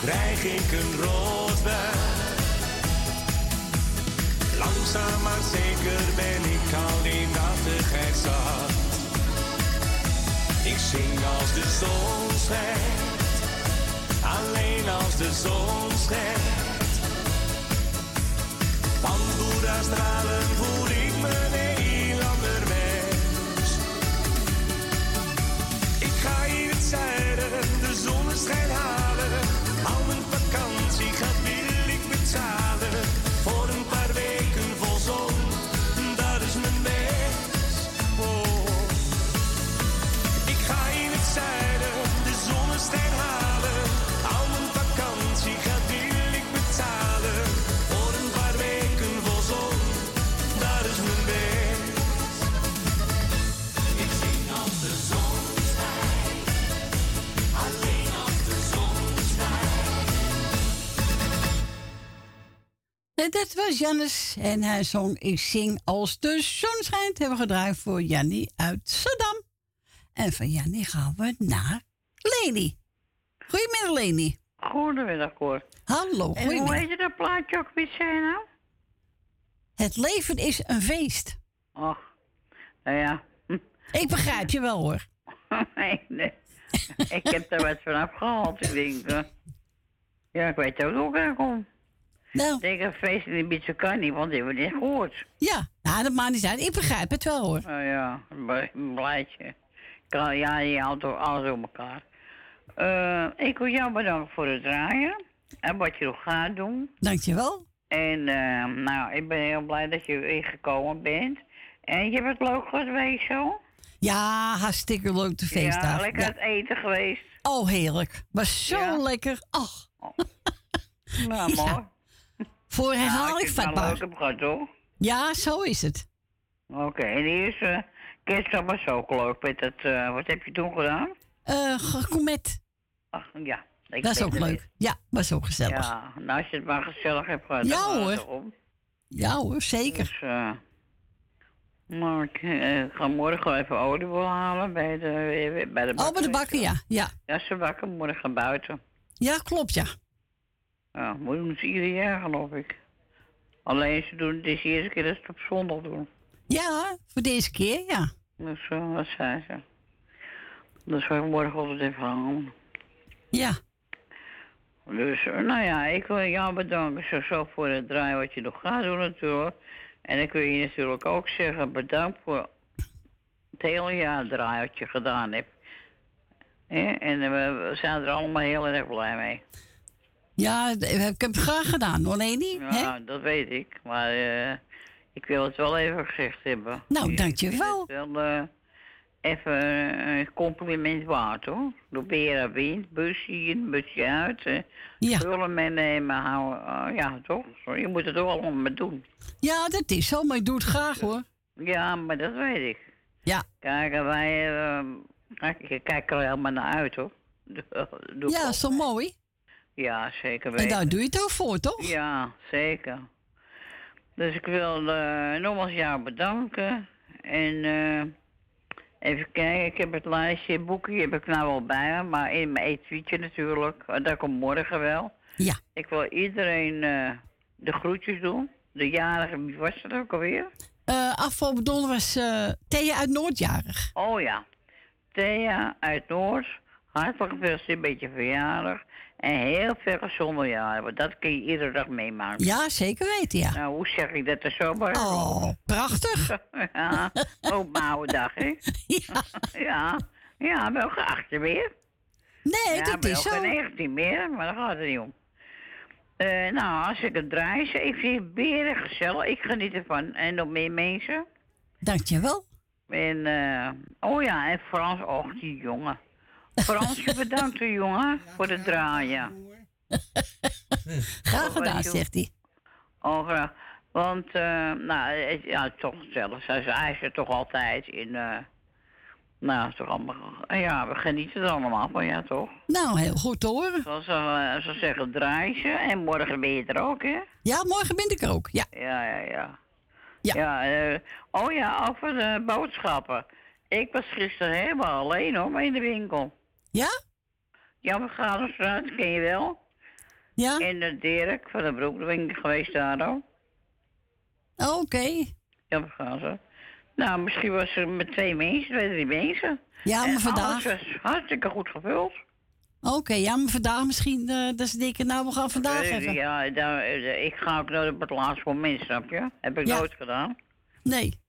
S4: krijg ik een roodbui. Langzaam maar zeker ben ik al die nattigheid zat. Ik zing als de zon schijnt, alleen de zon schijnt. Boeddha stralen voel dat
S5: was Jannes en hij zong Ik zing als de zon schijnt. Hebben we gedraaid voor Jannie uit Saddam. En van Jannie gaan we naar Leni. Goedemiddag Leni.
S19: Goedemiddag, Cor.
S5: Hallo,
S19: En hoe
S5: goedemiddag.
S19: heet je dat plaatje ook weer, zei je nou?
S5: Het leven is een feest.
S19: Och, nou ja.
S5: Ik begrijp je wel hoor.
S19: nee, nee. ik heb daar wat van afgehaald. Ik denk, ja, ik weet ook hoe ik kom.
S5: Nou.
S19: Ik denk, een feest in Ibiza kan niet, want die hebben we niet gehoord.
S5: Ja, nou, dat maakt niet uit. Ik begrijp het wel hoor.
S19: Nou ja, een bl- een blijtje. Kan, ja, je houdt alles door elkaar. Eh, ik wil jou bedanken voor het draaien. En wat je nog gaat doen.
S5: Dankjewel.
S19: En eh, nou, ik ben heel blij dat je weer gekomen bent. En je hebt het leuk geweest zo?
S5: Ja, hartstikke leuk de feestdag.
S19: Ja, lekker het eten geweest.
S5: Oh, heerlijk. Was zo
S19: Ja.
S5: lekker. Ach.
S19: Nou,
S5: Ja. Voor herhaling
S19: nou, ik
S5: vatbaar.
S19: heb gehad, hoor.
S5: Ja, zo is het.
S19: Oké, en die is uh, kerstdag was ook leuk. Met het, eh, wat heb je toen gedaan?
S5: Eh, gourmet.
S19: Ach, ja. ik
S5: Dat is ook leuk. Ja, was ook gezellig.
S19: Ja, nou, als je het maar gezellig hebt gehad.
S5: Ja,
S19: dan gaat het
S5: hoor.
S19: erom.
S5: Ja hoor, zeker.
S19: Dus, eh, maar ik ga morgen even oliebol halen bij de, bij de
S5: Oh, bij de bakken, ja. Ja,
S19: Ja, ze bakken morgen buiten.
S5: ja klopt, ja.
S19: Ja, moet doen ze ieder jaar, geloof ik. Alleen ze doen het is de eerste keer dat ze het op zondag doen.
S5: Ja, voor deze keer, ja.
S19: Dus uh, wat zei ze. Dus ik morgen altijd even halen.
S5: Ja.
S19: Dus, eh, nou ja, ik wil jou bedanken zo, zo voor het draaien wat je nog gaat doen natuurlijk. En ik wil je natuurlijk ook zeggen bedankt voor het hele jaar draaien wat je gedaan hebt. En eh, we we zijn er allemaal heel erg blij mee.
S5: Ja, d- ik heb het graag gedaan, hoor, Leni.
S19: Ja, dat weet ik. Maar eh, ik wil het wel even gezegd hebben.
S5: Nou, dankjewel.
S19: Ik vind wel eh, even een compliment waard, hoor. Door Bera wind, busje in, busje uit. eh
S5: Ja.
S19: Spullen meenemen, houden. eh, ja, toch? Zo, Je moet het ook allemaal doen.
S5: Ja, dat is zo, maar ik doe het graag, hoor.
S19: Ja, maar dat weet ik.
S5: Ja.
S19: Kijk, wij... eh, kijk, ik kijk er helemaal naar uit, hoor. Doe- doe ik
S5: Ja, toch mooi?
S19: Ja, zeker
S5: En
S19: weten.
S5: daar doe je het ook voor, toch?
S19: Ja, zeker. Dus ik wil eh, nogmaals jou bedanken. En eh, even kijken, ik heb het lijstje, boekje heb ik nou wel bij me, maar in mijn etuietje natuurlijk. Eh, Dat komt morgen wel.
S5: Ja.
S19: Ik wil iedereen eh, de groetjes doen. De jarige, wie was dat ook alweer?
S5: Afgelopen donderdag was Thea uit Noordjarig.
S19: Oh ja, Thea uit Noord. Hartelijk gefeliciteerd met je verjaardag. En heel veel gezonde jaren, want dat kun je iedere dag meemaken.
S5: Ja, zeker weten, ja.
S19: Nou, hoe zeg ik dat er zo bij?
S5: Oh, prachtig.
S19: ja, ook mijn oude dag, hè?
S5: Ja.
S19: ja, ja, wel geen 18 meer.
S5: Nee,
S19: ja,
S5: dat is zo.
S19: geen 19 meer, maar daar gaat het niet om. Eh, nou, als ik het draai, ik vind het beren gezellig. Ik geniet ervan. En nog meer mensen.
S5: Dankjewel.
S19: En, eh, oh ja, en Frans, och, die jongen. Fransje, bedankt, hoor, jongen, voor het draaien.
S5: Graag gedaan, zegt hij.
S19: Oh, graag. Want, eh, nou, het, ja, toch. Hij hij is er toch altijd in, eh, nou, is toch allemaal, ja, we genieten er allemaal van, ja, toch?
S5: Nou, heel goed horen.
S19: Zoals ze, eh, ze zeggen, draai ze. En morgen ben je er ook, hè?
S5: Ja, morgen ben ik er ook, ja.
S19: Ja, ja, ja. Ja, eh, oh ja, over de boodschappen. Ik was gisteren helemaal alleen hoor, maar in de winkel.
S5: Ja?
S19: Ja, we gaan straat, ken je wel?
S5: Ja?
S19: En de Dirk van de Broek, daar ben ik geweest daar ook.
S5: Oké.
S19: Ja, we gaan ze. Nou, misschien was er met twee mensen, twee, drie mensen.
S5: Ja, maar
S19: En
S5: vandaag-
S19: alles was hartstikke goed gevuld.
S5: Oké, ja, maar vandaag misschien eh, dat ze denken, nou, we gaan vandaag
S19: Eh,
S5: even.
S19: Ja, daar, eh, ik ga ook nooit op het laatste moment, snap je? Heb ik
S5: Ja.
S19: nooit gedaan.
S5: Nee.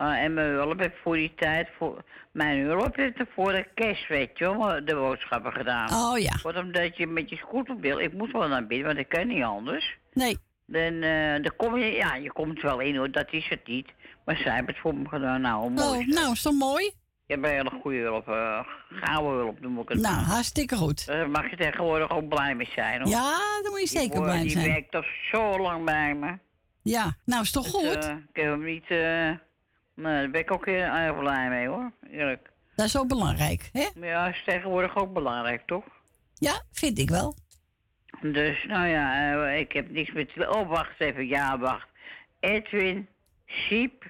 S19: Ah, en mijn hulp ik voor die tijd, voor, mijn hulp heeft er voor de kerst, weet je wel, de boodschappen gedaan.
S5: Oh ja.
S19: Want omdat je met je scooter wil, ik moet wel naar binnen, want ik kan niet anders.
S5: Nee.
S19: Dan, eh, dan kom je, ja, je komt wel in hoor, dat is het niet. Maar zij hebben het voor me gedaan, nou, mooi.
S5: Oh, nou, is toch mooi?
S19: Je hebt een hele goede hulp, eh gouden hulp noem ik het.
S5: Nou, hartstikke goed.
S19: Daar mag je tegenwoordig ook blij mee zijn hoor.
S5: Ja, daar moet je zeker
S19: Die
S5: blij
S19: Die
S5: zijn.
S19: werkt toch zo lang bij me.
S5: Ja, nou, is toch
S19: Dus,
S5: goed?
S19: eh, ik heb hem niet, nee, daar ben ik ook heel erg blij mee hoor, eerlijk.
S5: Dat is ook belangrijk, hè?
S19: Ja, is tegenwoordig ook belangrijk, toch?
S5: Ja, vind ik wel.
S19: Dus, nou ja, eh, ik heb niks met... Oh, wacht even. Ja, wacht. Edwin, Siep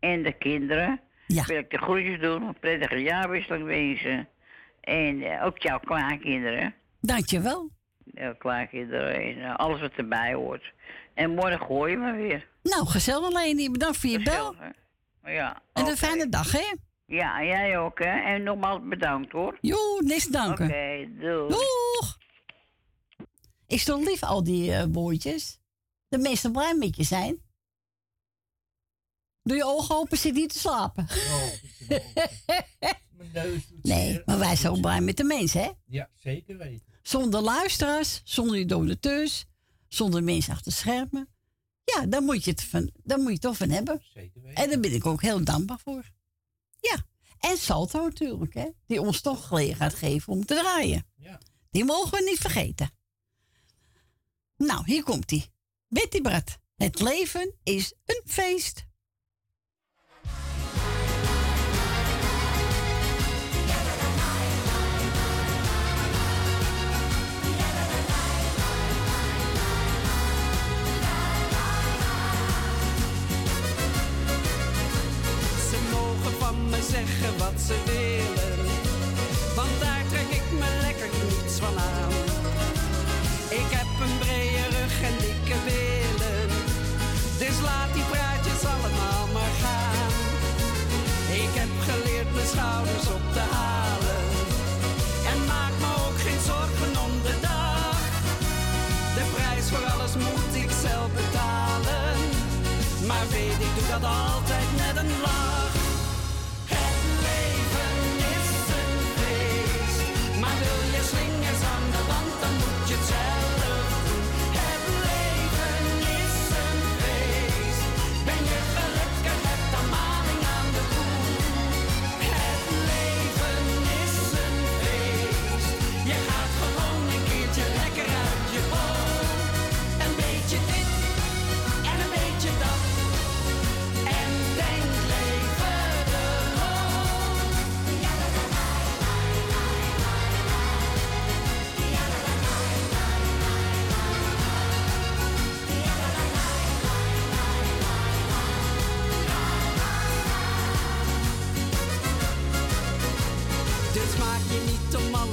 S19: en de kinderen.
S5: Ja.
S19: Wil ik de groetjes doen. Een prettige jaarwisseling wensen. En eh, ook jouw kleinkinderen.
S5: Dankjewel.
S19: Jouw kleinkinderen en eh, alles wat erbij hoort. En morgen hoor je me weer.
S5: Nou, gezellig Leni. Bedankt voor je bel.
S19: Hè? Ja.
S5: En een fijne dag, hè?
S19: Ja, jij ook, hè? En nogmaals bedankt, hoor.
S5: Joe, niks te danken.
S19: Oké, doei.
S5: Doeg! Ik stond lief al die eh, woordjes. De meeste blij met je zijn. Doe je ogen open, zit niet te slapen.
S2: Mijn neus doet
S5: nee,
S2: zeer.
S5: maar wij zijn ook blij met de mensen, hè?
S2: Ja, zeker weten.
S5: Zonder luisteraars, zonder je donateurs, zonder mensen achter schermen. Ja, daar moet je het, van, daar moet je het toch van hebben.
S2: Zeker weten.
S5: En daar ben ik ook heel dankbaar voor. Ja, en Salto natuurlijk, hè? Die ons toch gelegenheid geven om te draaien.
S2: Ja.
S5: Die mogen we niet vergeten. Nou, hier komt ie. Betty Brat. Het leven is een feest.
S1: Van me zeggen wat ze willen,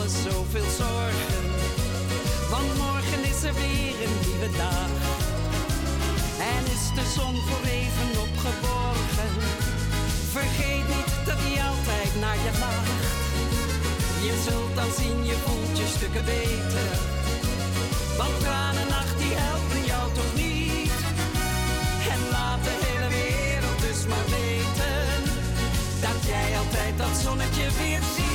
S1: zoveel zorgen. Want morgen is er weer een nieuwe dag. En is de zon voor even opgeborgen. Vergeet niet dat hij altijd naar je lacht. Je zult dan zien, je voelt je stukken beter. Want tranennacht die helpen jou toch niet. En laat de hele wereld dus maar weten. Dat jij altijd dat zonnetje weer ziet.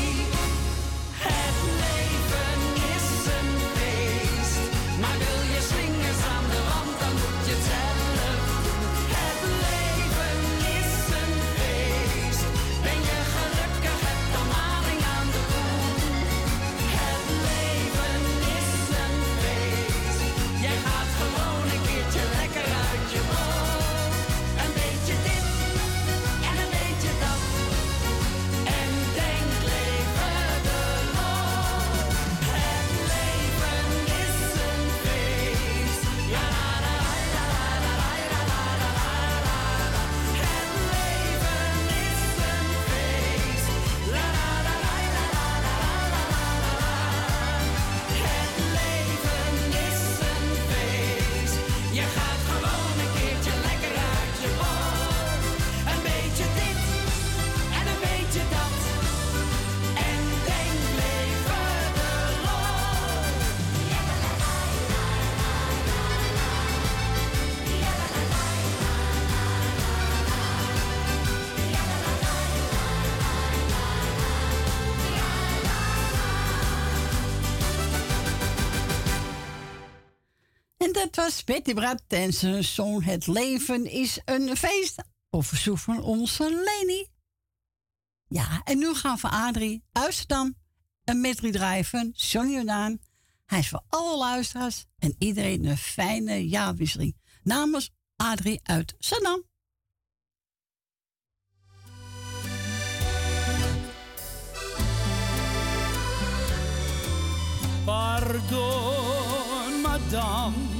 S5: Was Betty Brad en zijn zoon Het leven is een feest. Op verzoek van onze Leni. Ja, en nu gaan we Adrie Amsterdam een medley drijven. Johnny Jordaan. Hij is voor alle luisteraars en iedereen een fijne jaarwisseling. Namens Adrie uit Zandam.
S1: Pardon, madame,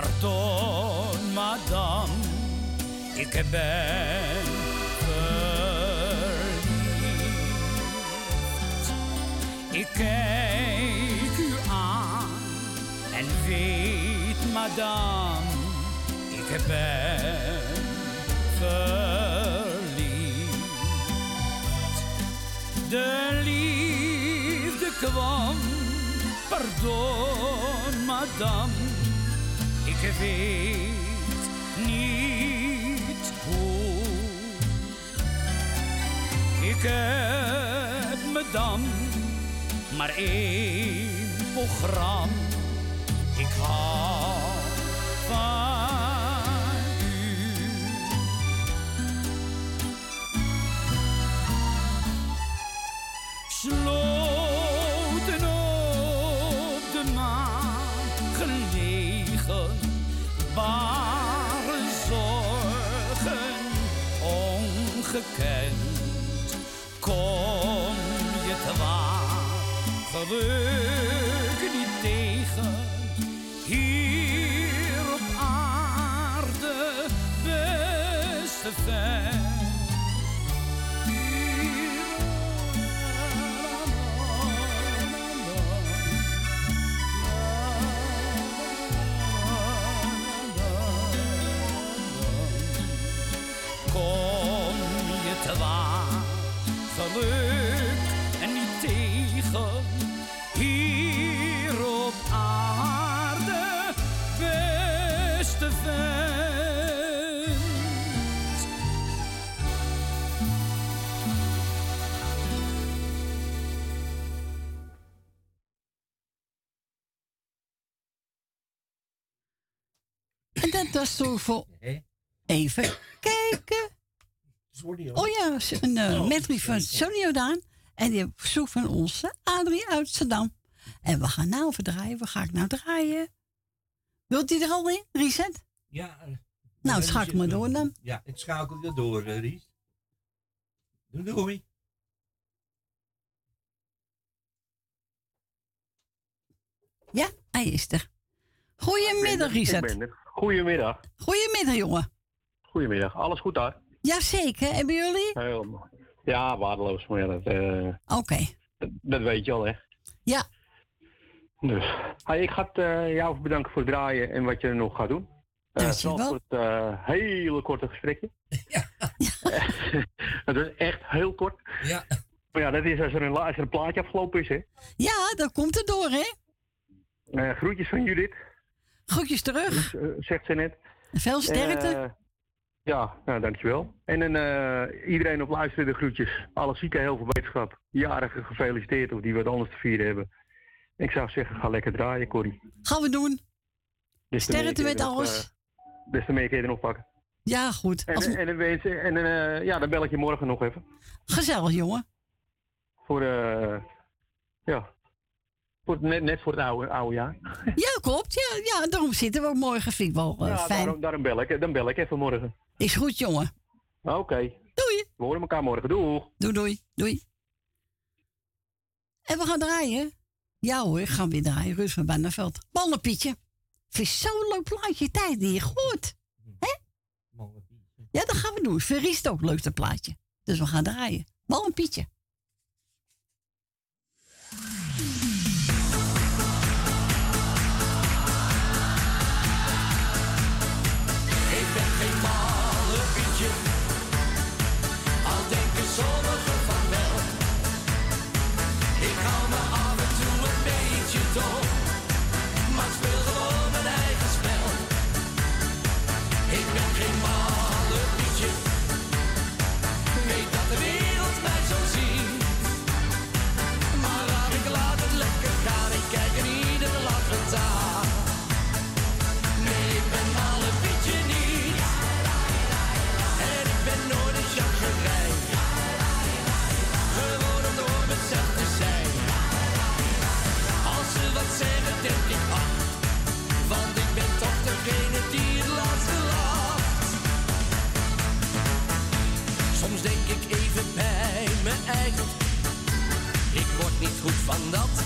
S1: pardon, madame, ik ben verliefd. Ik kijk u aan en weet, madame, ik ben verliefd. De liefde kwam, pardon, madame, ik weet niet hoe. Ik heb me dan maar één programma. Ik hou geluk niet tegen, hier op aarde, beste.
S5: Voor... Even kijken. Oh ja, een uh, medley van Sonny Jordaan. En die verzoek van onze Adrie uit Amsterdam. En we gaan nou verdraaien. Waar ga ik nou draaien? Wilt u er al in, Reset?
S2: Ja.
S5: Nou, schakel maar door dan.
S2: Ja, ik schakel je door, eh, Ries. Doe, doei.
S5: Ja, hij is er. Goedemiddag,
S20: Ik
S5: Reset.
S20: ben er. Goedemiddag.
S5: Goedemiddag, jongen.
S20: Goedemiddag. Alles goed daar?
S5: Jazeker, hebben jullie?
S20: Helemaal. Ja, waardeloos. Maar ja, dat, eh,
S5: Oké.
S20: dat, dat weet je al, hè?
S5: Ja.
S20: Dus. Hey, ik ga het, eh, jou bedanken voor het draaien en wat je nog gaat doen. Eh
S5: Dankjewel.
S20: vooral voor het eh, hele korte gesprekje. het is echt heel kort.
S2: Ja.
S20: Maar ja, dat is als er een, als er een plaatje afgelopen is, hè?
S5: Ja, dat komt er door, hè?
S20: Eh, groetjes van Judith.
S5: Groetjes terug.
S20: eh, zegt ze net.
S5: Veel sterkte.
S20: Eh, ja, nou, dankjewel. En eh, iedereen op luisteren de groetjes. Alle zieken heel veel wetenschap. Jarigen gefeliciteerd of die wat anders te vieren hebben. Ik zou zeggen, ga lekker draaien, Corrie.
S5: Gaan we doen.
S20: Meer
S5: Sterkte met alles.
S20: eh, des te meer kun je er nog pakken.
S5: Ja, goed.
S20: En,
S5: Als-
S20: en, en, eh, ja, dan bel ik je morgen nog even.
S5: Gezellig, jongen.
S20: Voor, eh, ja, net, net voor het oude, oude jaar.
S5: Ja, klopt. Ja, ja, daarom zitten we ook morgen. Vind ik wel eh,
S20: ja,
S5: fijn.
S20: daarom, daarom bel ik, dan bel ik even morgen.
S5: Is goed, jongen.
S20: Oké.
S5: Doei.
S20: We horen elkaar morgen. Doeg.
S5: Doei, doei. Doei. En we gaan draaien. Ja hoor, ik ga weer draaien. Rust van Banneveld. Ballenpietje. Vind je zo'n leuk plaatje. Tijd die je goed. Hè? Ja, dat gaan we doen. Verriest ook leuk dat plaatje. Dus we gaan draaien. Ballenpietje.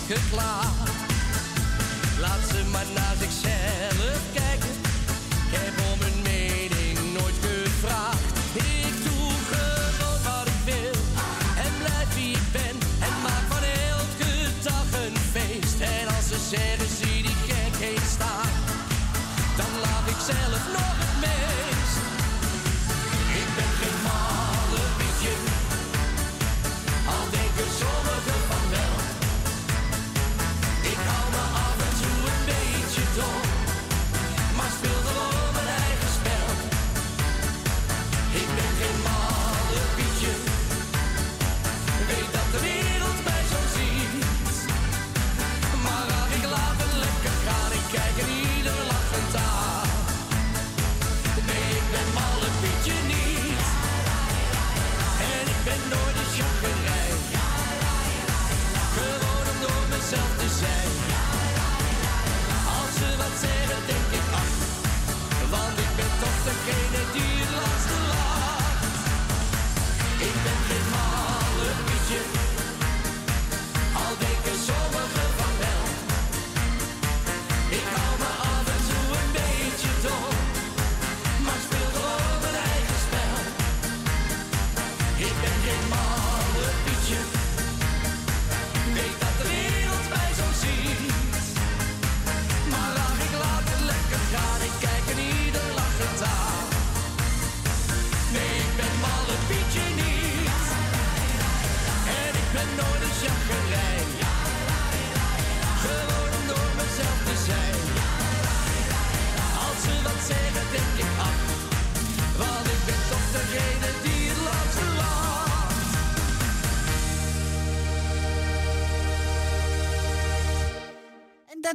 S4: Geklaagd. Laat ze maar naar zichzelf kijken. Ik heb om hun mening nooit gevraagd.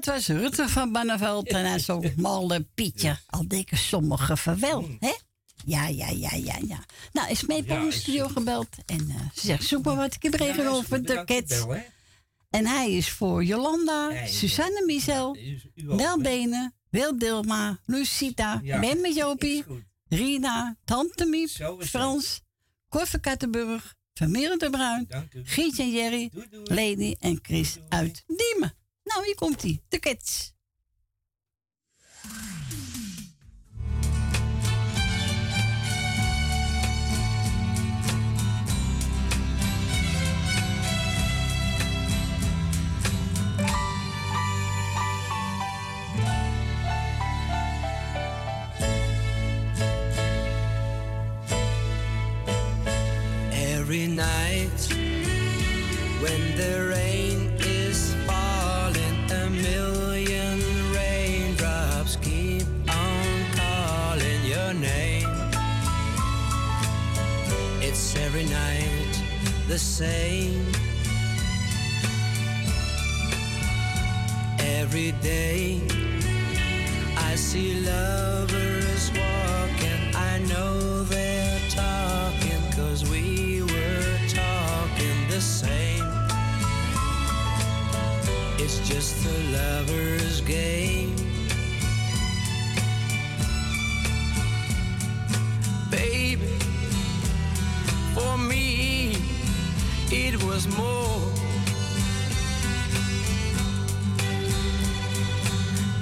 S5: Was Rutte van Banneveld en hij zo'n malle Pietje. Al denken sommigen van wel, hè? Ja, ja, ja, ja, ja. Nou, is mee
S2: Ja,
S5: in de studio gebeld. En eh, ze zegt, super wat ik heb
S2: Ja,
S5: regelen over de kids. En hij is voor Jolanda,
S2: Ja,
S5: Suzanne Michel, Nel Benen, Wil Dilma, Lucita,
S2: Ja,
S5: Jopie. Rina, Tante Miep. Frans, van Kattenburg, Vermeer de Bruin. Gietje en Jerry, Leni en Chris uit Diemen. Nou, hier komt hij, de kids.
S1: Every night when the rain night the same. Every day I see lovers walking. I know they're talking cause we were talking the same. It's just a lover's game. Baby, for me, it was more.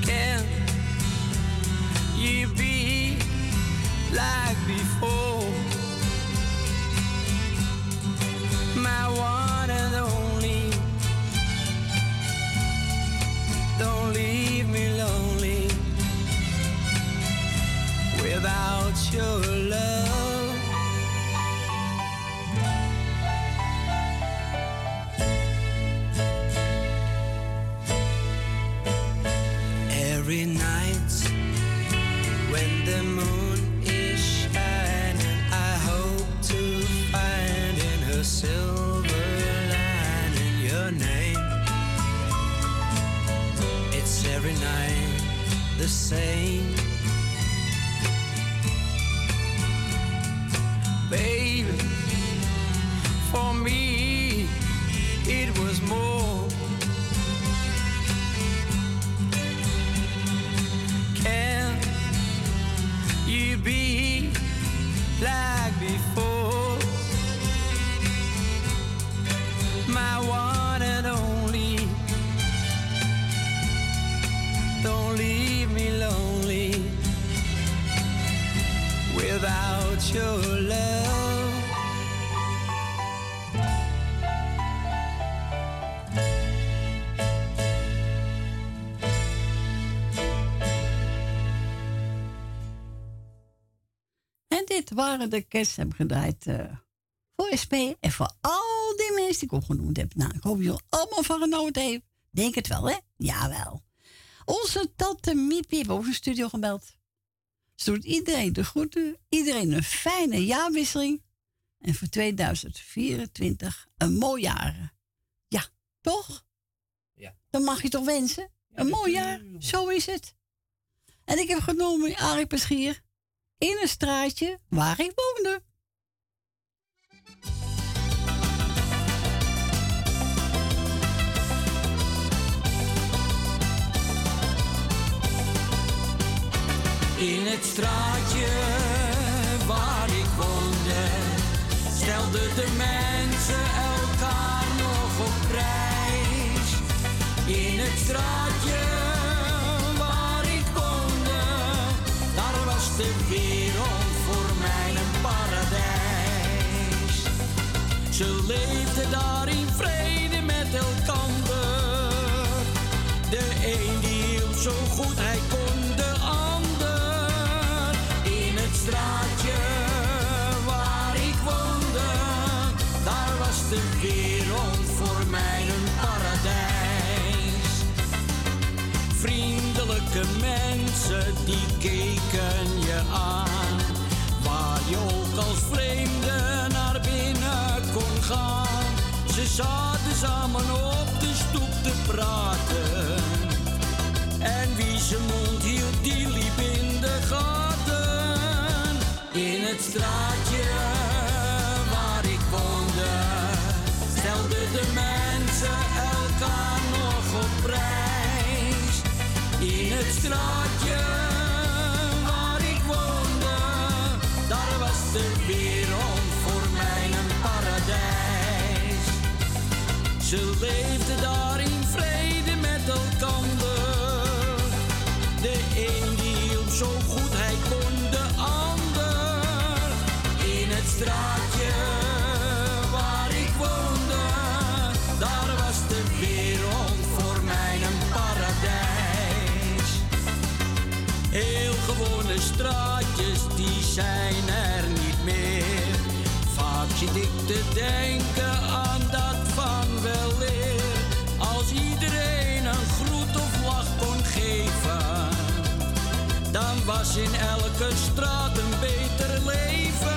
S1: Can you be like before? My one and only. Don't leave me lonely without your love. Every night, when the moon is shining.
S13: I hope to find in her silver lining your name. It's every night the same.
S5: Baby En dit waren de kerst hebben gedraaid eh, voor SP en voor al die mensen die ik opgenoemd heb. Nou, ik hoop jullie allemaal van genoten heeft. Denk het wel, hè? Jawel. Onze tante Miepie heeft de studio gebeld. Ze doet iedereen de groeten, iedereen een fijne jaarwisseling. En voor 2024 een mooi jaar. Ja, toch?
S2: Ja.
S5: Dan mag je toch wensen? een mooi jaar, zo is het. En ik heb genomen Arie Peschier in een straatje waar ik woonde.
S13: In het straatje waar ik woonde, stelden de mensen elkaar nog op prijs. In het straatje waar ik woonde, daar was de wereld voor mij een paradijs. Ze Ze zaten samen op de stoep te praten. En wie zijn mond hield, die liep in de gaten. In het straatje waar ik woonde, stelden de mensen elkaar nog op prijs. In het straatje Ze leefden daar vrede met elkander. De een die hielp zo goed hij kon de ander. In het straatje waar ik woonde, daar was de wereld voor mij een paradijs. Heel gewone straatjes, die zijn er niet meer. Vaak zit ik te denken was in elke straat een beter leven.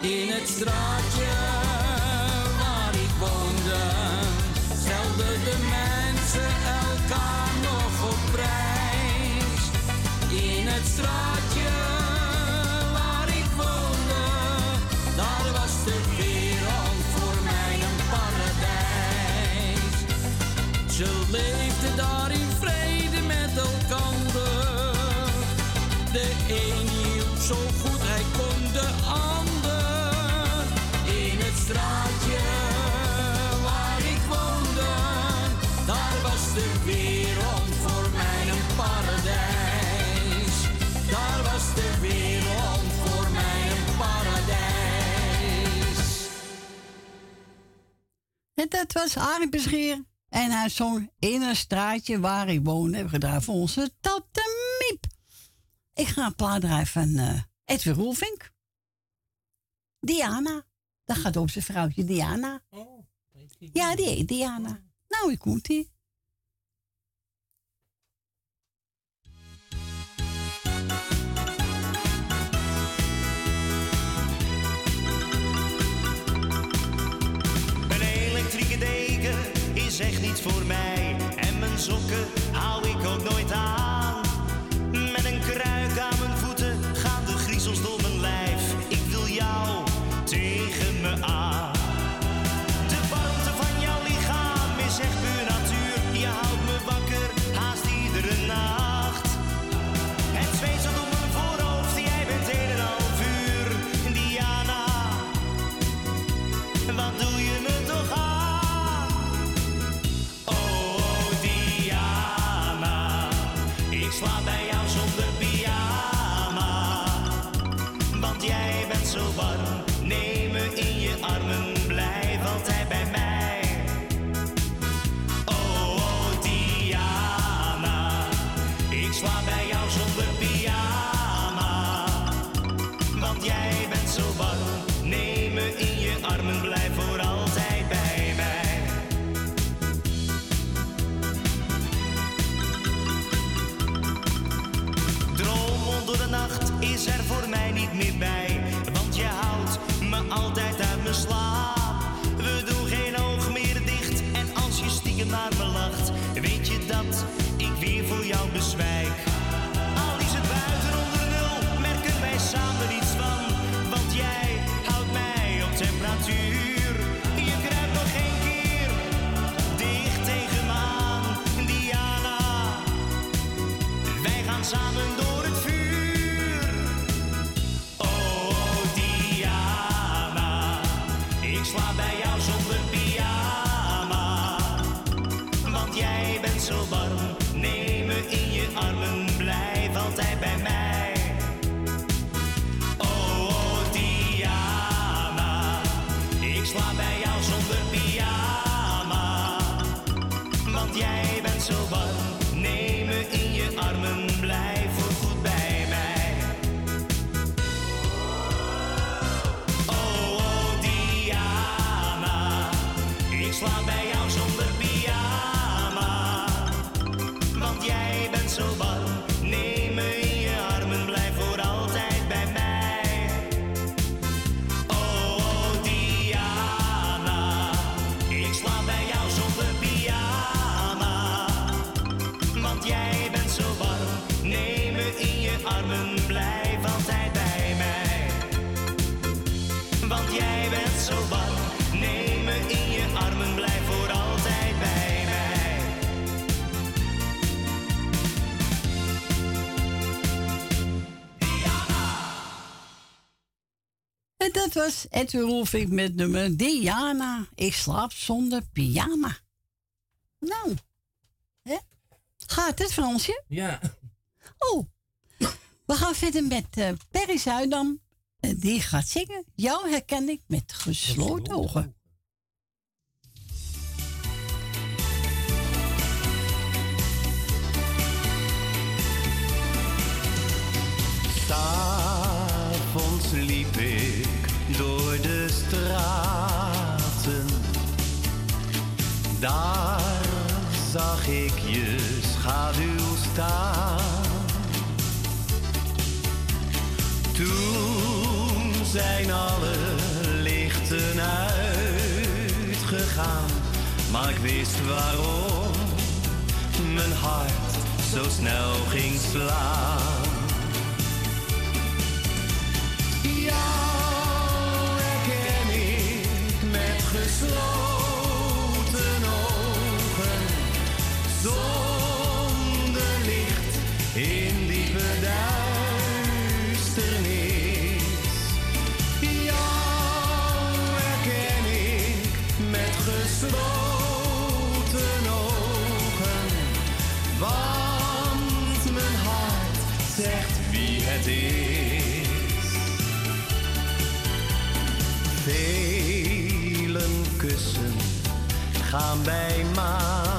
S13: In het straatje
S5: En dat was Arie Bescheer. En hij zong in een straatje waar ik woon. Hebben gedaan voor onze tante Miep. Ik ga een plaat draaien van eh, Edwin Roelvink. Diana. Dat gaat over zijn vrouwtje Diana. Ja, die heet Diana. Nou, hier komt ie.
S9: Voor mij. En mijn sokken Dat
S5: was Edwin ik met nummer Diana. Ik slaap zonder pyjama. Nou, hè? gaat het Fransje?
S2: Ja.
S5: Oh, we gaan verder met uh, Perry Zuidam. Die gaat zingen. Jou herken ik met gesloten ogen.
S9: Daar zag ik je schaduw staan. Toen zijn alle lichten uitgegaan, maar ik wist waarom mijn hart zo snel ging slaan. Ja. gaan wij maar.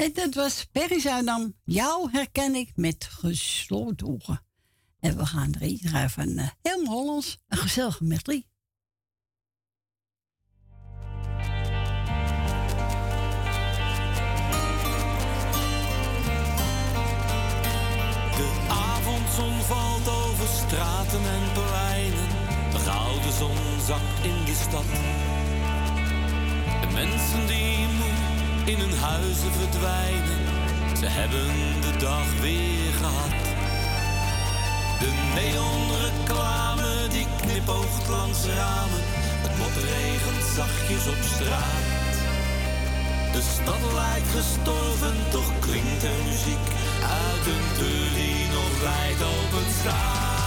S5: En dat was Perry Zuidam. Jou herken ik met gesloten ogen. En we gaan er draaien van eh, uh, helemaal Hollands. Een gezellige medley.
S4: De avondzon valt over straten en pleinen. De gouden zon zakt in de stad. De mensen die in hun huizen verdwijnen. Ze hebben de dag weer gehad. De neonreclame die knipoogt langs ramen. Het motregent zachtjes op straat. De stad lijkt gestorven, toch klinkt er muziek uit een deur die nog wijd open staat.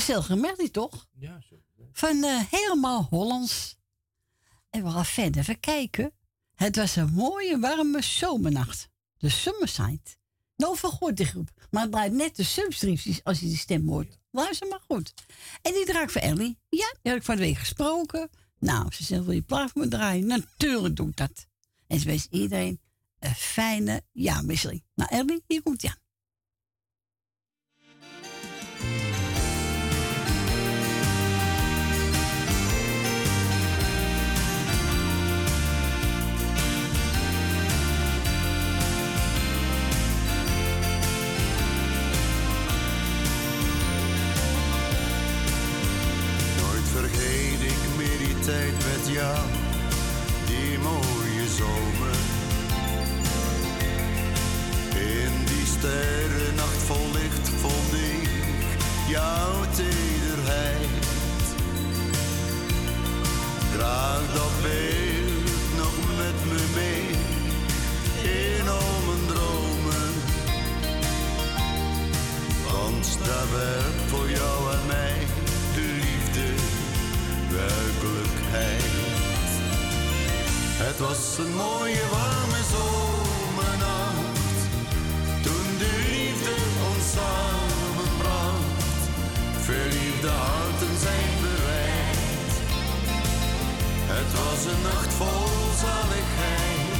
S5: Gezellige melodie toch?
S2: Ja, zo.
S5: Van eh, helemaal Hollands. En we gaan verder even kijken. Het was een mooie, warme zomernacht. De Summerside. Nou, vergoord die groep. Maar het blijft net de substripties als je die stem hoort. Luister maar goed. En die draak voor Ellie. Ja, die had ik van de week gesproken. Nou, ze zegt, wil je plaat voor me draaien? Natuurlijk doe ik dat. En ze wens iedereen een fijne jaarwisseling. Nou, Ellie, hier komt ja.
S13: Jou, die mooie zomer. In die sterrennacht vol licht vond ik jouw tederheid. Draag dat beeld nog met me mee in al mijn dromen. Want daar werd Het was een mooie warme zomernacht, toen de liefde ons samenbracht. Verliefde harten zijn bereid. Het was een nacht vol zaligheid.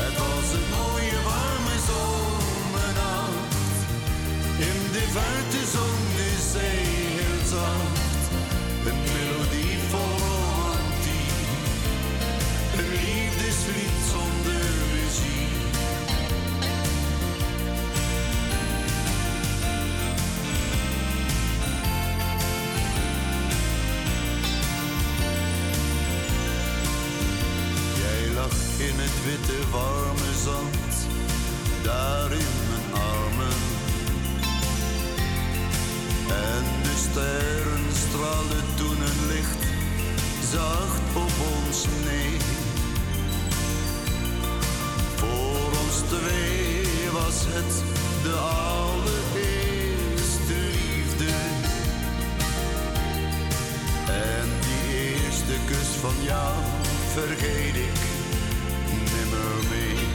S13: Het was een mooie warme zomernacht. In de verte zon de sterren straalden toen een licht zacht op ons neer. Voor ons twee was het de allereerste liefde. En die eerste kus van jou vergeet ik nimmer meer.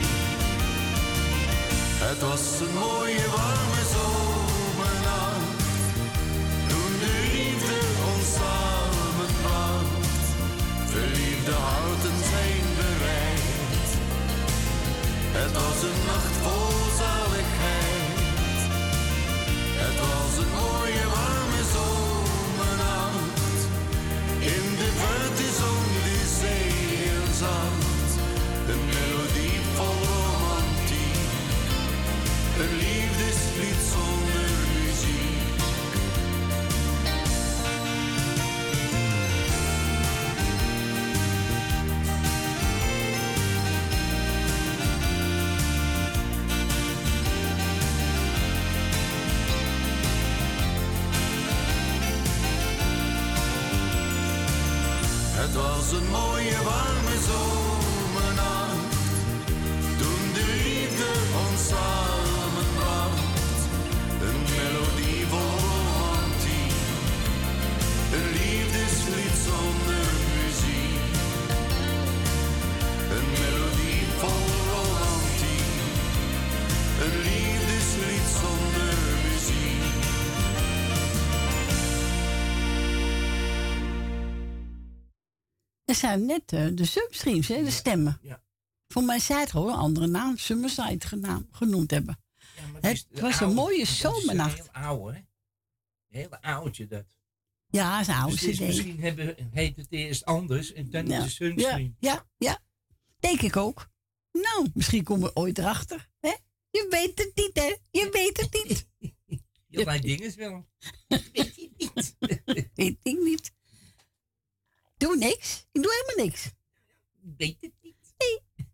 S13: Het was een mooie warme zijn
S5: net eh, de substreams, hè, de stemmen.
S2: Ja.
S5: Voor mij zei het gewoon een andere naam, Summerside genaam, genoemd hebben. het
S2: de
S5: was een mooie
S2: is
S5: zomernacht.
S2: Een heel oude, hè? Een hele oudje dat.
S5: Ja, is een oude
S2: Dus
S5: cd.
S2: misschien hebben, heet het eerst anders en dan
S5: Ja.
S2: is het.
S5: Ja, ja, ja. Denk ik ook. Nou, misschien komen we ooit erachter. Hè? Je weet het niet, hè? Je weet het niet.
S2: Je lijkt dingen wel.
S5: weet ik niet. Doe niks. Ik doe helemaal niks.
S2: Weet het
S5: niet. Nee.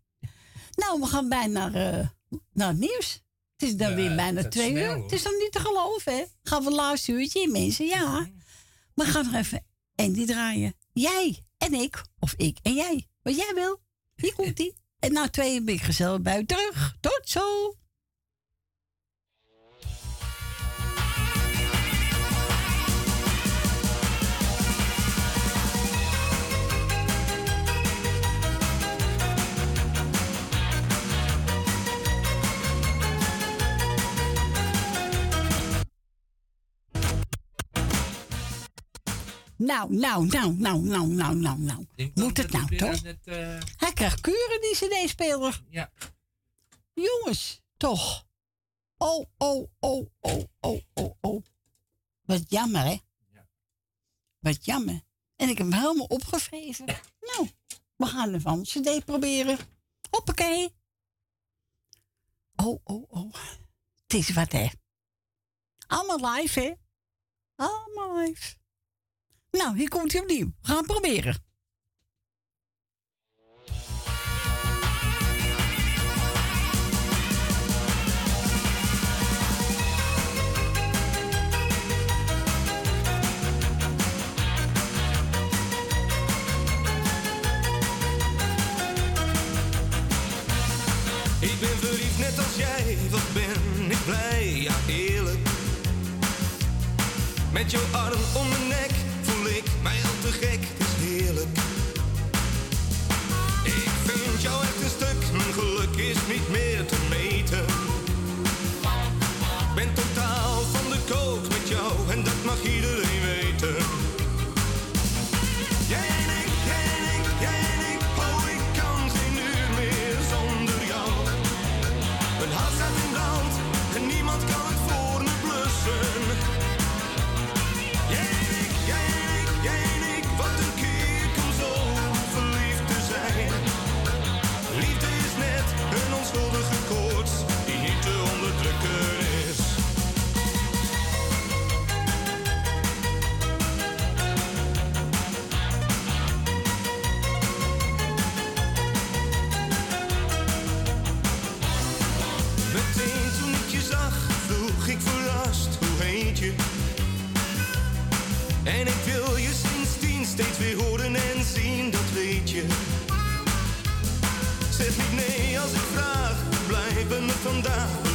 S5: Nou, we gaan bijna naar, eh, naar het nieuws. Het is dan
S2: Ja,
S5: weer bijna twee
S2: snel,
S5: uur.
S2: hoor.
S5: Het is dan niet te geloven, hè? Gaan we het laatste uurtje in, mensen? Ja. We gaan nog even Andy draaien. Jij en ik. Of ik en jij. Wat jij wil. Hier komt ie. En na twee ben ik gezellig bij terug. Tot zo. Nou, nou, nou, nou, nou, nou, nou, nou. Moet het nou, toch?
S2: eh,
S5: Hij krijgt kuren, die cd-speler.
S2: Ja.
S5: Jongens, toch. Oh, oh, oh, oh, oh, oh, oh. Wat jammer, hè? Wat jammer. En ik heb hem helemaal opgevreven. Nou, we gaan een cd proberen. Hoppakee. Oh, oh, oh. Het is wat, hè? Allemaal live, hè? Allemaal live. Nou, hier komt hij opnieuw. We gaan proberen.
S4: Ik ben verliefd net als jij, wat ben ik blij, ja eerlijk. Met jouw arm om mijn nek blijf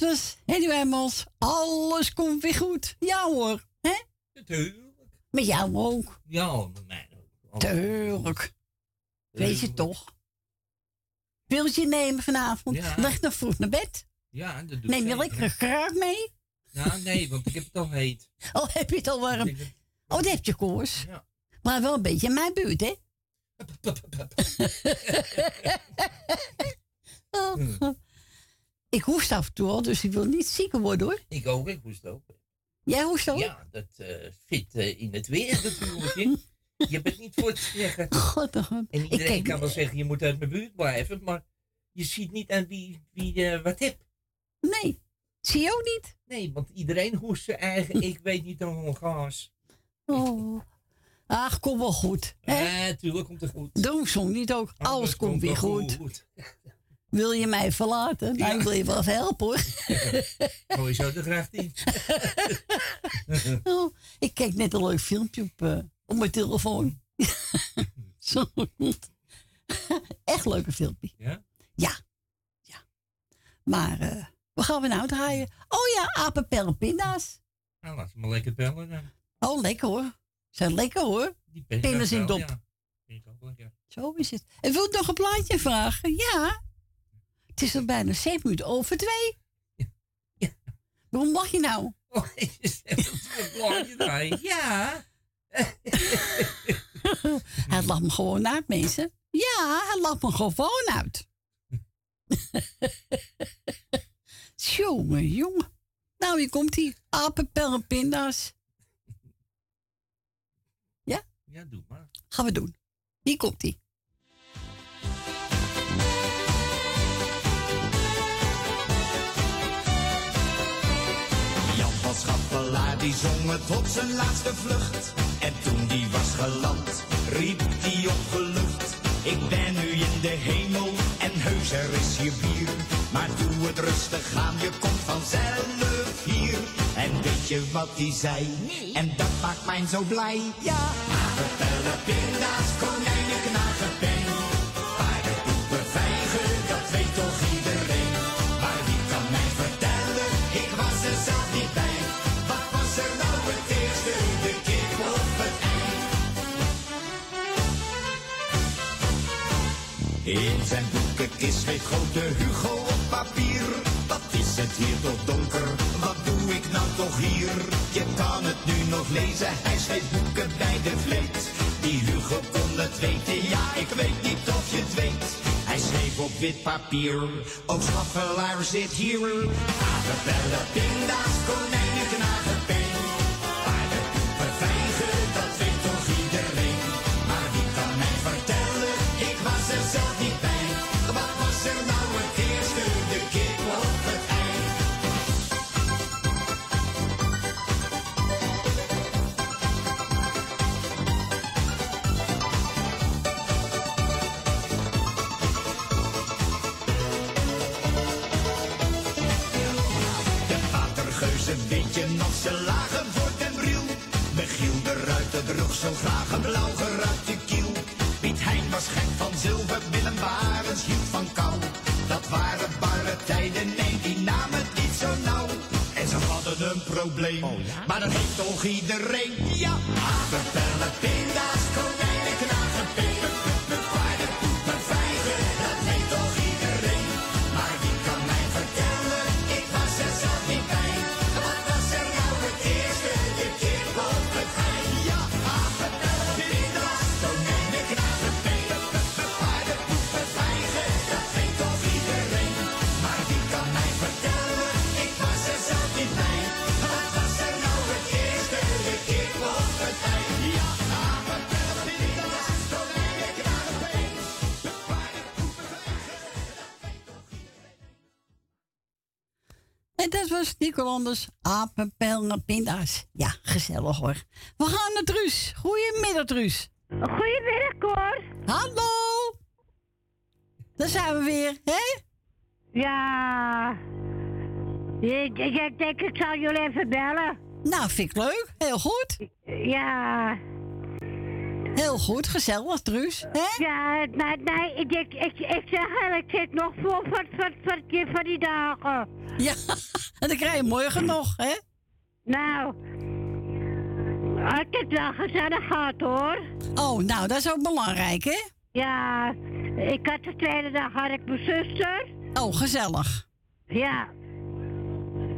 S21: Was
S5: Henny Wijmans. Alles komt weer goed. Ja hoor. Hè?
S2: Natuurlijk.
S5: Met jou ook.
S2: Ja, met mij ook.
S5: Tuurlijk. Weet je toch? Pilsje nemen vanavond.
S2: Ja.
S5: Leg nog vroeg naar bed.
S2: Ja, dat doe
S5: Neem je
S2: ik
S5: lekker graag mee.
S2: Ja, nee, want ik heb het al heet.
S5: Oh, heb je het al warm? Oh, dat heb je koers. Maar wel een beetje in mijn buurt, hè? Oh. Ik hoest af en toe al, dus ik wil niet zieker worden, hoor.
S2: Ik ook, ik moest ook.
S5: Jij hoest ook?
S2: Ja, dat eh fit eh, in het weer natuurlijk. Je het niet voor te zeggen.
S5: God, oh.
S2: En
S5: Ik
S2: iedereen
S5: kijk-
S2: kan wel zeggen, je moet uit mijn buurt blijven, maar je ziet niet aan wie, wie eh, wat hebt.
S5: Nee, zie je ook niet?
S2: Nee, want iedereen hoest zijn eigen, ik weet niet een gas.
S5: Oh. Ach, kom wel goed.
S2: Ja, tuurlijk komt het goed.
S5: Doe zo niet ook. Alles komt weer goed. Wil je mij verlaten? Nou, ik wil je wel helpen, hoor.
S2: Zo de gracht in.
S5: Oh, ik kijk net een leuk filmpje op, eh, op mijn telefoon. Zo goed. Echt leuke filmpje.
S2: Ja?
S5: Ja. ja. Maar eh wat gaan we nou draaien? Oh ja, apenpellen pinda's.
S2: Nou, laat ze maar lekker bellen dan.
S5: Oh, lekker hoor. Zijn lekker hoor.
S2: Die
S5: Pinda's in dop.
S2: ja. Vind ik ook lekker.
S5: Zo is het. En wilt nog een plaatje vragen? Ja. Het is al bijna zeven minuten over twee. Waarom mag je nou?
S2: Oh, draaien. Ja.
S5: Hij lacht me gewoon uit, mensen. Ja, hij lacht me gewoon uit. jongen, jongen. Nou, hier komt hij. Apen, pellen, pinda's. Ja?
S2: Ja, doe maar.
S5: Gaan we doen. Hier komt hij.
S10: Schappelaar die zong het op zijn laatste vlucht. En toen die was geland, riep die opgelucht. Ik ben nu in de hemel en heus er is hier bier. Maar doe het rustig aan, je komt vanzelf hier. En weet je wat die zei? En dat maakt mij zo blij. Ja, aardappelen, pinda's, konijnen, In zijn boekenkist schreef grote Hugo op papier. Wat is het hier toch donker? Wat doe ik nou toch hier? Je kan het nu nog lezen, hij schreef boeken bij de vleet. Die Hugo kon het weten, ja, ik weet niet of je het weet. Hij schreef op wit papier, ook schaffelaar zit hier. Aardappelen, pinda's, konijnen, knagen, ze lagen voor den bril. Michiel de Ruiter droeg zo graag een blauw geruite kiel. Piet Hein was gek van zilver, Willem Barens hield van kou. Dat waren barre tijden, nee, die namen het niet zo nauw. En ze hadden een probleem, maar dat heeft toch iedereen. Ja, apenpellen, pinda's,
S5: dat was Nicolanders apenpellen pinda's. Ja, gezellig hoor. We gaan naar Truus. Goedemiddag Truus.
S22: Goedemiddag Cor.
S5: Hallo. Daar zijn we weer, hè?
S22: Ja. Ik, ik, ik denk ik zal jullie even bellen.
S5: Nou, vind ik leuk. Heel goed.
S22: Ja.
S5: Heel goed, gezellig Truus. Hè?
S22: Ja, nee, nee, ik, ik, ik, ik zeg eigenlijk, ik zit nog vol van, van, van, die dagen.
S5: Ja, en dan krijg je morgen nog, hè?
S22: Nou, ik heb het wel gezellig gehad hoor.
S5: Oh, nou, dat is ook belangrijk, hè?
S22: Ja, ik had de tweede dag had ik mijn zuster.
S5: Oh, gezellig.
S22: Ja.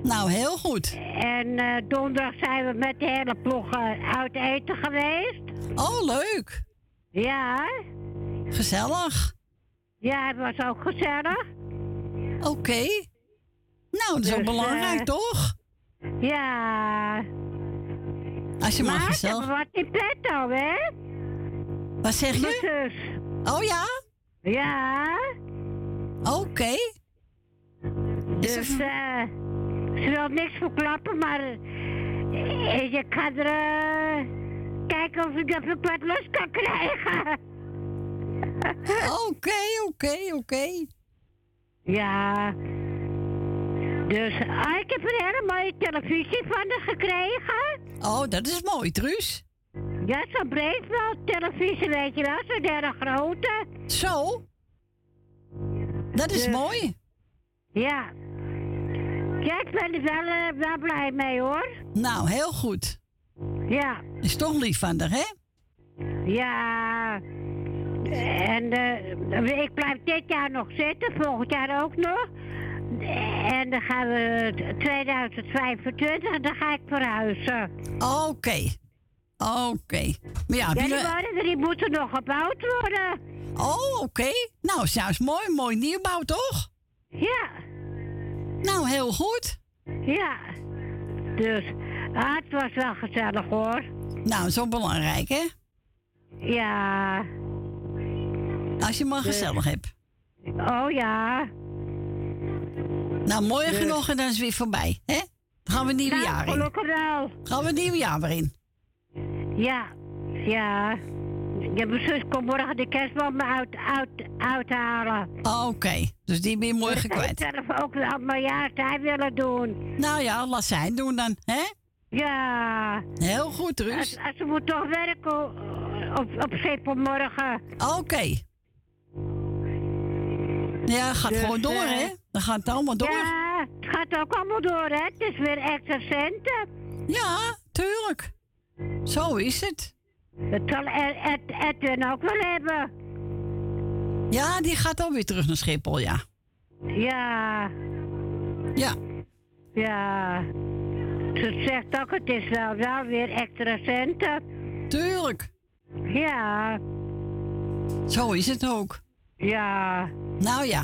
S5: Nou, heel goed.
S22: En eh, donderdag zijn we met de hele ploeg eh, uit eten geweest.
S5: Oh, leuk.
S22: Ja.
S5: Gezellig.
S22: Ja, het was ook gezellig.
S5: Oké. Nou, dat is ook
S22: Dus,
S5: belangrijk,
S22: eh,
S5: toch?
S22: Ja.
S5: Als je maar
S22: maar
S5: gezellig-
S22: wat in petto, hè?
S5: Wat zeg je?
S22: Zus.
S5: Oh ja?
S22: Ja.
S5: Oké.
S22: Dus eh, ze wil niks verklappen, maar eh, je kan er eh, kijken of ik, ik wat los kan krijgen.
S5: Oké, oké, oké.
S22: Ja. Dus ah, ik heb een hele mooie televisie van haar gekregen.
S5: Oh, dat is mooi, Truus.
S22: Ja, zo'n breed wel televisie, weet je wel, zo'n derde grote.
S5: Zo? Dat is
S22: Dus-
S5: mooi.
S22: Ja. Ja, ik ben er wel, eh, wel blij mee hoor.
S5: Nou, heel goed.
S22: Ja.
S5: Is toch lief van haar, hè?
S22: Ja. En eh, ik blijf dit jaar nog zitten, volgend jaar ook nog. En dan gaan we 2025, dan ga ik verhuizen.
S5: Oké. Oké. Maar ja,
S22: Ja, die woningen die moeten nog gebouwd worden.
S5: Oh, oké. Nou, zelfs mooi. Mooi nieuwbouw, toch?
S22: Ja.
S5: Nou, heel goed.
S22: Ja. Dus, ah, het was wel gezellig hoor.
S5: Nou, zo belangrijk, hè?
S22: Ja.
S5: Als je maar
S22: Dus-
S5: gezellig hebt.
S22: Oh ja.
S5: Nou, morgen
S22: Dus-
S5: nog en dan is het weer voorbij, hè? Dan gaan we het nieuwe
S22: Nou,
S5: jaar in.
S22: gelukkig wel.
S5: Gaan we het nieuwe jaar weer in.
S22: Ja. Ja. Ja, mijn zus komt morgen de kerstboom uit, uit, uithalen.
S5: Oké, dus die ben je morgen
S22: Ik
S5: kwijt.
S22: zou zelf ook wel mijn jaartijd willen doen.
S5: Nou ja, laat zijn doen dan, hè?
S22: Ja.
S5: Heel goed, Ruus.
S22: Als- als Ze moet toch werken eh, op, op zeep morgen.
S5: Oké. Ja, gaat
S22: Dus,
S5: gewoon door,
S22: eh,
S5: hè? Dan gaat het allemaal door.
S22: Ja, het gaat ook allemaal door, hè. Het is weer extra centen.
S5: Ja, tuurlijk. Zo is het.
S22: Dat zal Ed, Ed, Edwin ook wel hebben.
S5: Ja, die gaat ook weer terug naar Schiphol, ja.
S22: Ja.
S5: Ja.
S22: Ja. Ze zegt ook, het is wel, wel weer extra centen.
S5: Tuurlijk.
S22: Ja.
S5: Zo is het ook.
S22: Ja.
S5: Nou ja,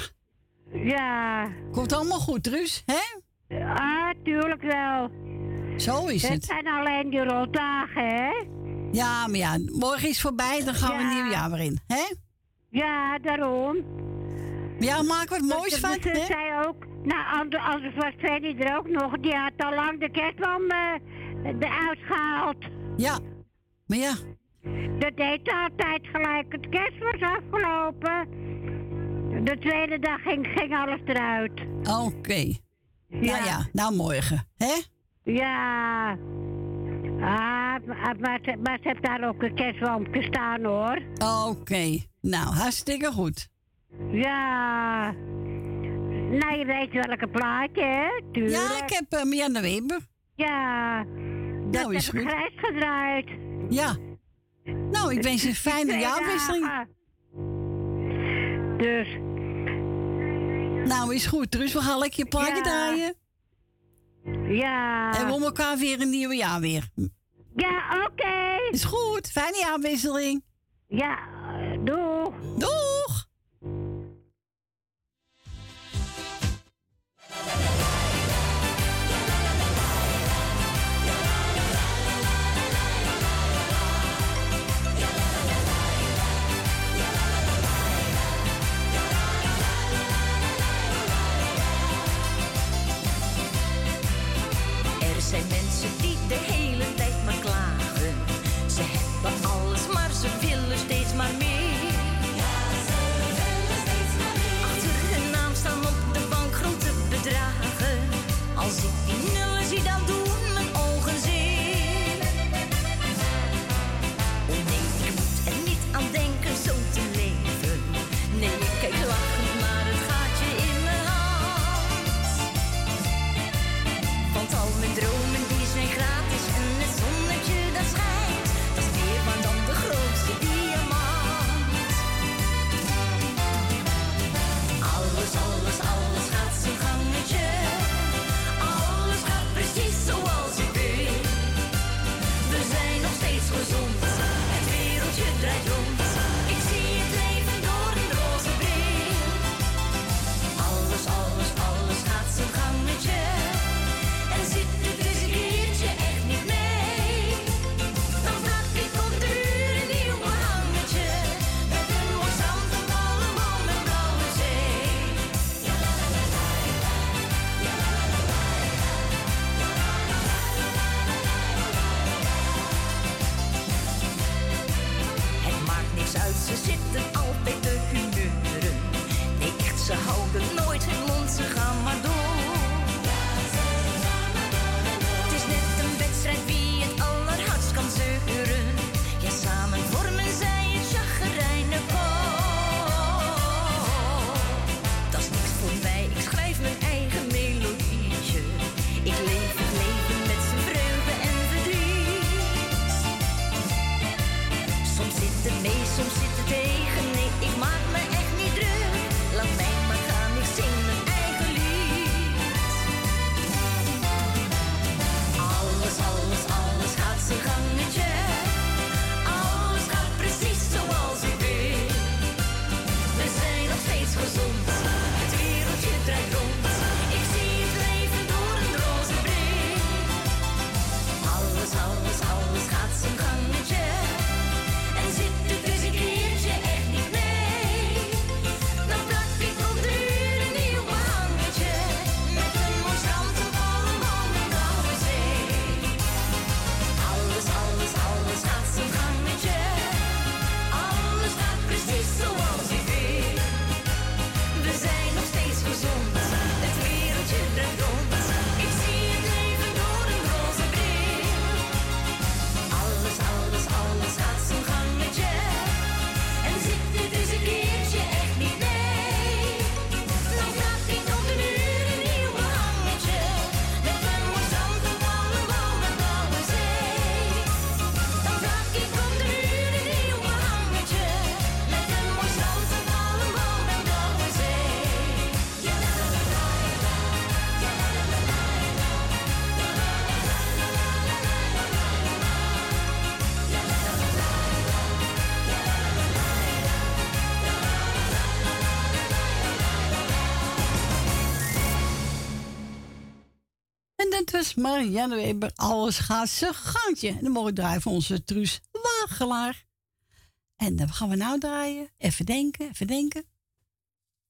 S22: Ja.
S5: komt allemaal goed, Ruus, hè?
S22: Ah, tuurlijk wel.
S5: Zo is
S22: Het
S5: het.
S22: zijn alleen die rotdagen, hè?
S5: Ja, maar ja, morgen is voorbij, dan gaan we een nieuw jaar weer in, hè?
S22: Ja, daarom.
S5: Ja, maak wat moois van, hè?
S22: Ze zei ook, nou, anders was Freddy er ook nog, die had al lang de kerstboom eh, uh, eruit gehaald.
S5: Ja, maar ja.
S22: Dat deed altijd gelijk. Het kerst was afgelopen. De tweede dag ging, ging alles eruit.
S5: Oké. Nou ja. Nou ja, nou morgen, hè?
S22: Ja. Ah maar, ah, maar, ze heeft daar ook een kerstlampje staan hoor.
S5: Oh, oké, nou hartstikke goed.
S22: Ja. Nou, je weet welke plaatje, hè? Tuurlijk.
S5: Ja, ik heb eh, uh, Mianne Weber.
S22: Ja. Dat
S5: nou, is
S22: heb
S5: goed.
S22: grijs gedraaid.
S5: Ja. Nou, ik wens je een fijne jaarwisseling.
S22: Dus.
S5: Nou, is goed. Dus we gaan lekker je plaatje
S22: ja.
S5: draaien.
S22: Ja.
S5: En we om elkaar weer een nieuwe jaar weer.
S22: Ja, oké.
S5: Is goed. Fijne aanwisseling.
S22: Ja,
S11: doe, doe. Maar januari Alles gaat zijn gantje En dan
S5: mogen we draaien onze Truus Wagelaar. En dan gaan we nou draaien. Even denken, even denken.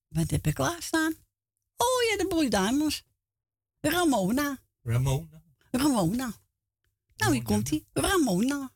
S5: Wat heb ik klaarstaan? Oh ja, de Boy Diamonds. Ramona.
S2: Ramona.
S5: Ramona. Nou, hier komt hij. Ramona.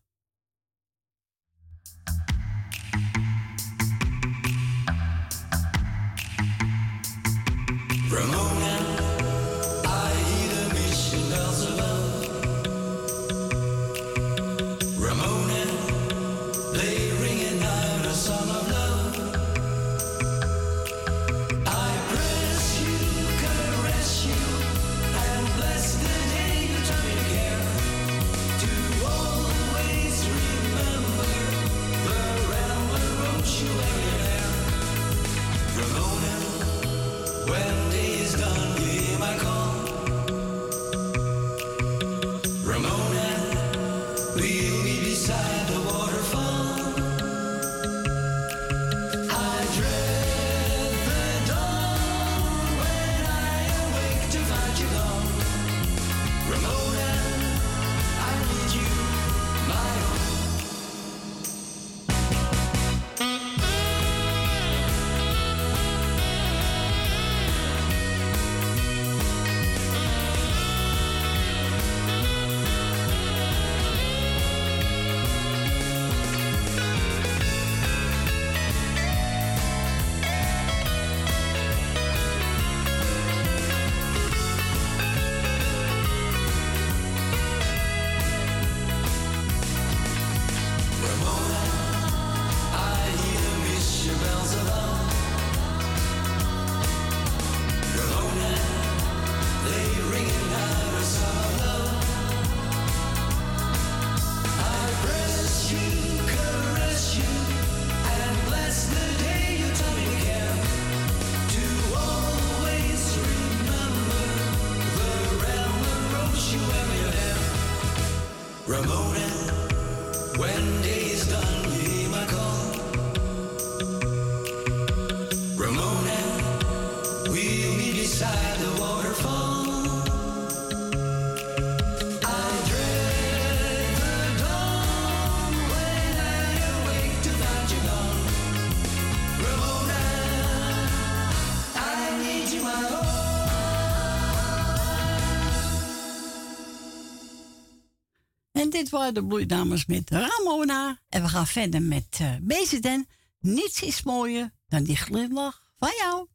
S9: Eh, de bloeidames met Ramona. En we gaan verder met uh, Niets is mooier dan die glimlach van jou.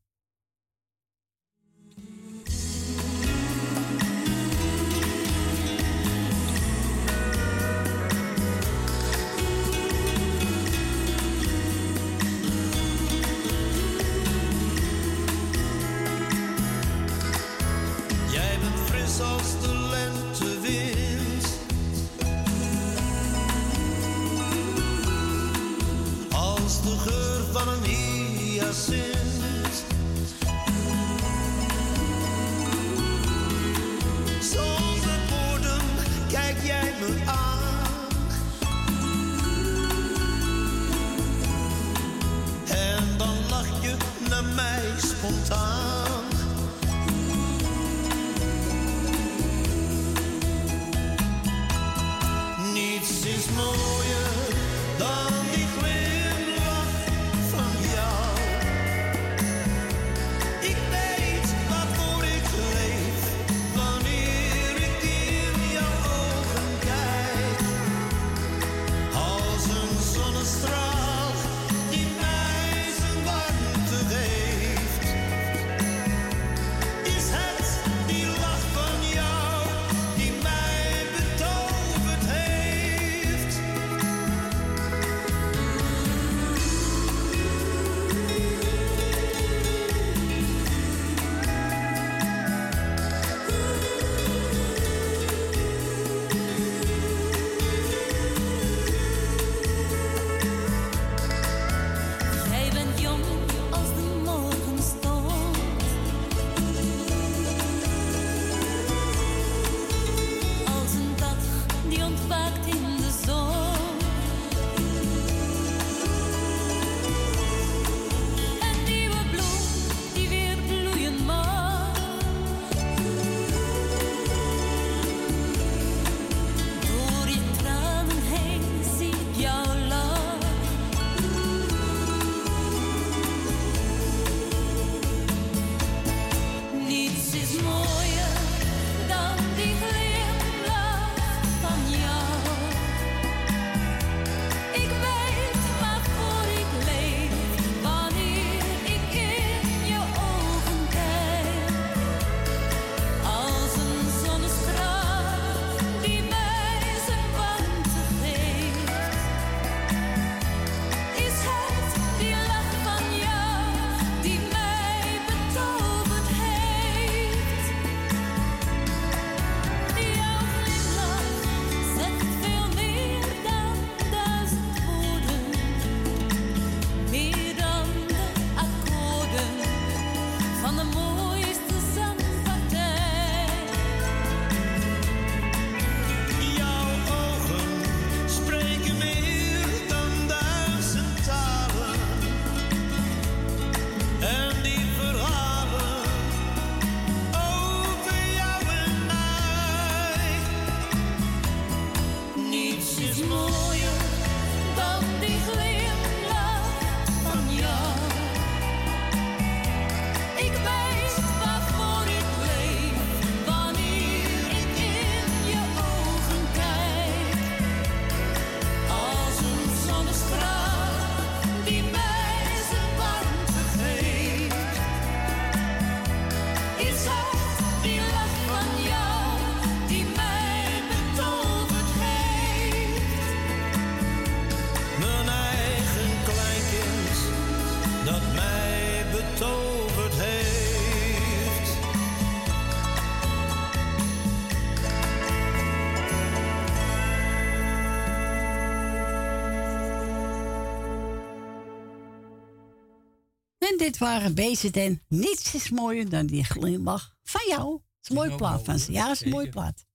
S5: Dit waren Bezet en niets is mooier dan die glimlach van jou. Het is een mooie plaat van ze. Ja, het is een mooie plaat.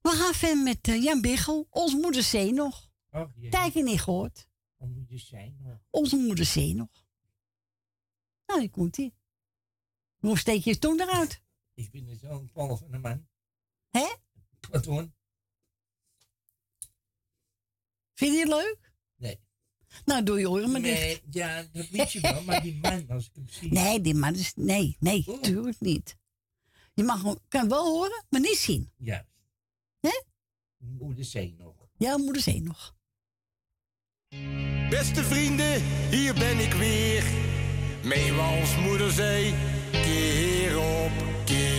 S5: We gaan verder met eh, Jan Biggel. Onze moeder Zee nog.
S2: Oh, jee.
S5: Tijdje niet gehoord.
S2: Moet je zijn? hoor.
S5: Onze moeder Zee nog. Nou, die komt ie. Hoe steek je tong eruit?
S2: Ik ben er zo'n pol van een man.
S5: Hè?
S2: Wat hoor?
S5: Vind je het leuk? Nou, doe je oren maar
S2: Nee,
S5: dicht.
S2: ja, dat weet je wel, maar die man, als ik hem zie.
S5: Nee, die man is... Nee, nee,
S2: Oh.
S5: tuurlijk niet. Je mag hem, kan wel horen, maar niet zien.
S2: Juist.
S5: Hè?
S2: Moeder zee nog.
S5: Ja, moeder Zee nog.
S23: Beste vrienden, hier ben ik weer. Meewals moederzee, keer op keer.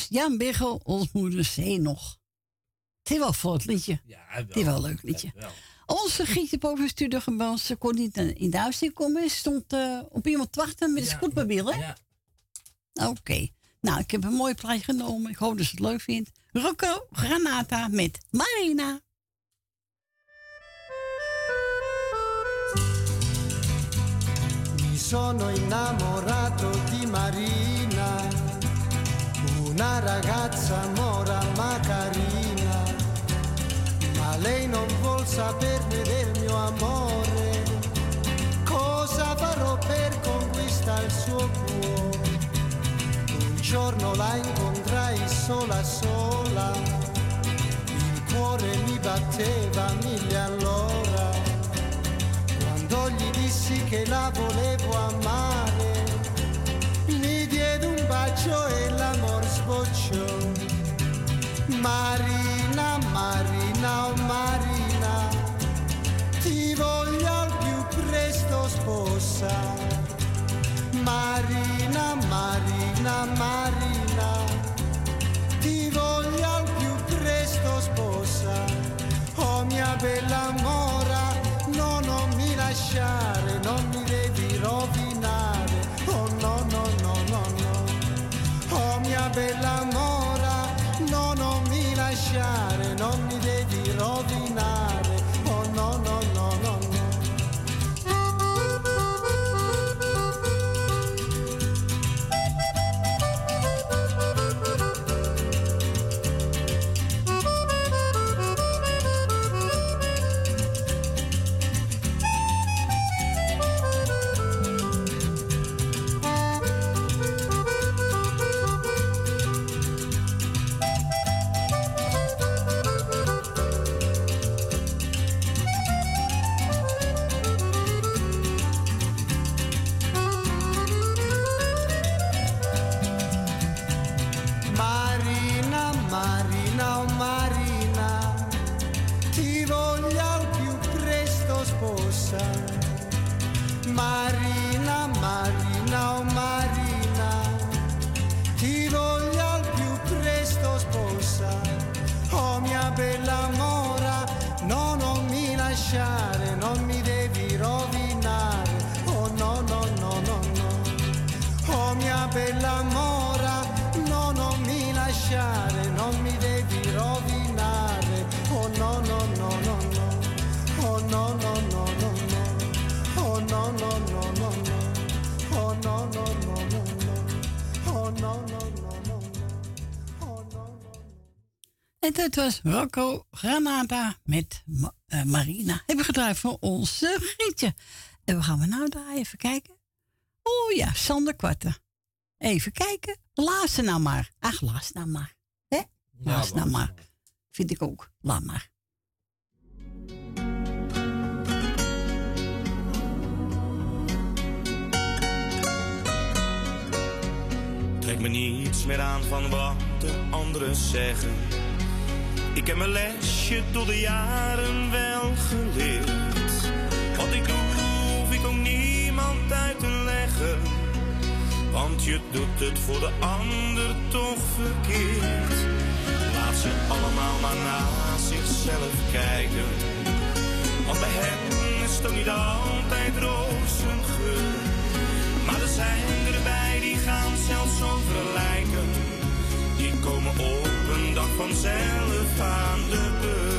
S5: Was Jan Biggel, ons moeder Zee nog. Het is wel voor het liedje.
S2: Ja,
S5: Het is wel een leuk liedje. Onze Gietje boven de studio gebeld. Ze kon niet in de huis komen. Ze stond eh, op iemand te wachten met een
S2: Ja,
S5: scootmobiel, hè?
S2: Ja.
S5: Oké. Nou, ik heb een mooi plaatje genomen. Ik hoop dat ze het leuk vindt. Rocco Granata met Marina.
S24: Mi sono innamorato di Marina, una ragazza mora ma carina, ma lei non vuol saperne del mio amore. al suo cuore. Un giorno la incontrai sola sola, il cuore mi batteva mille all'ora. Quando gli dissi che la volevo amare, bacio e l'amor sbocciò. Marina, Marina, oh Marina, ti voglio al più presto sposa. Marina, Marina, Marina, ti voglio al più presto sposa. Oh mia bella mora, no, non mi lasciare, non
S5: Dat was Rocco Granata met eh, Marina. Hebben we gedraaid voor onze Grietje. En we gaan we nou draaien, even kijken. Oh ja, Sander Kwarten. Even kijken. Laatste nou maar. Ach, laatste nou maar. Hè? Laatste nou maar. Vind ik ook. Laat maar.
S25: Trek me niets meer aan van wat de anderen zeggen. Ik heb mijn lesje door de jaren wel geleerd. Wat ik doe, hoef ik ook niemand uit te leggen. Want je doet het voor de ander toch verkeerd. Laat ze allemaal maar naar zichzelf kijken. Want bij hen is het niet altijd rozengeur. Maar er zijn erbij die gaan zelfs over lijken. Die komen op dag vanzelf aan de beurt.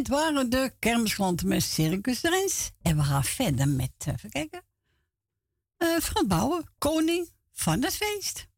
S25: dit
S7: waren de kermisklanten met Circus Rens. En we gaan verder met, eh, even kijken, eh, Bouwen, koning van het feest.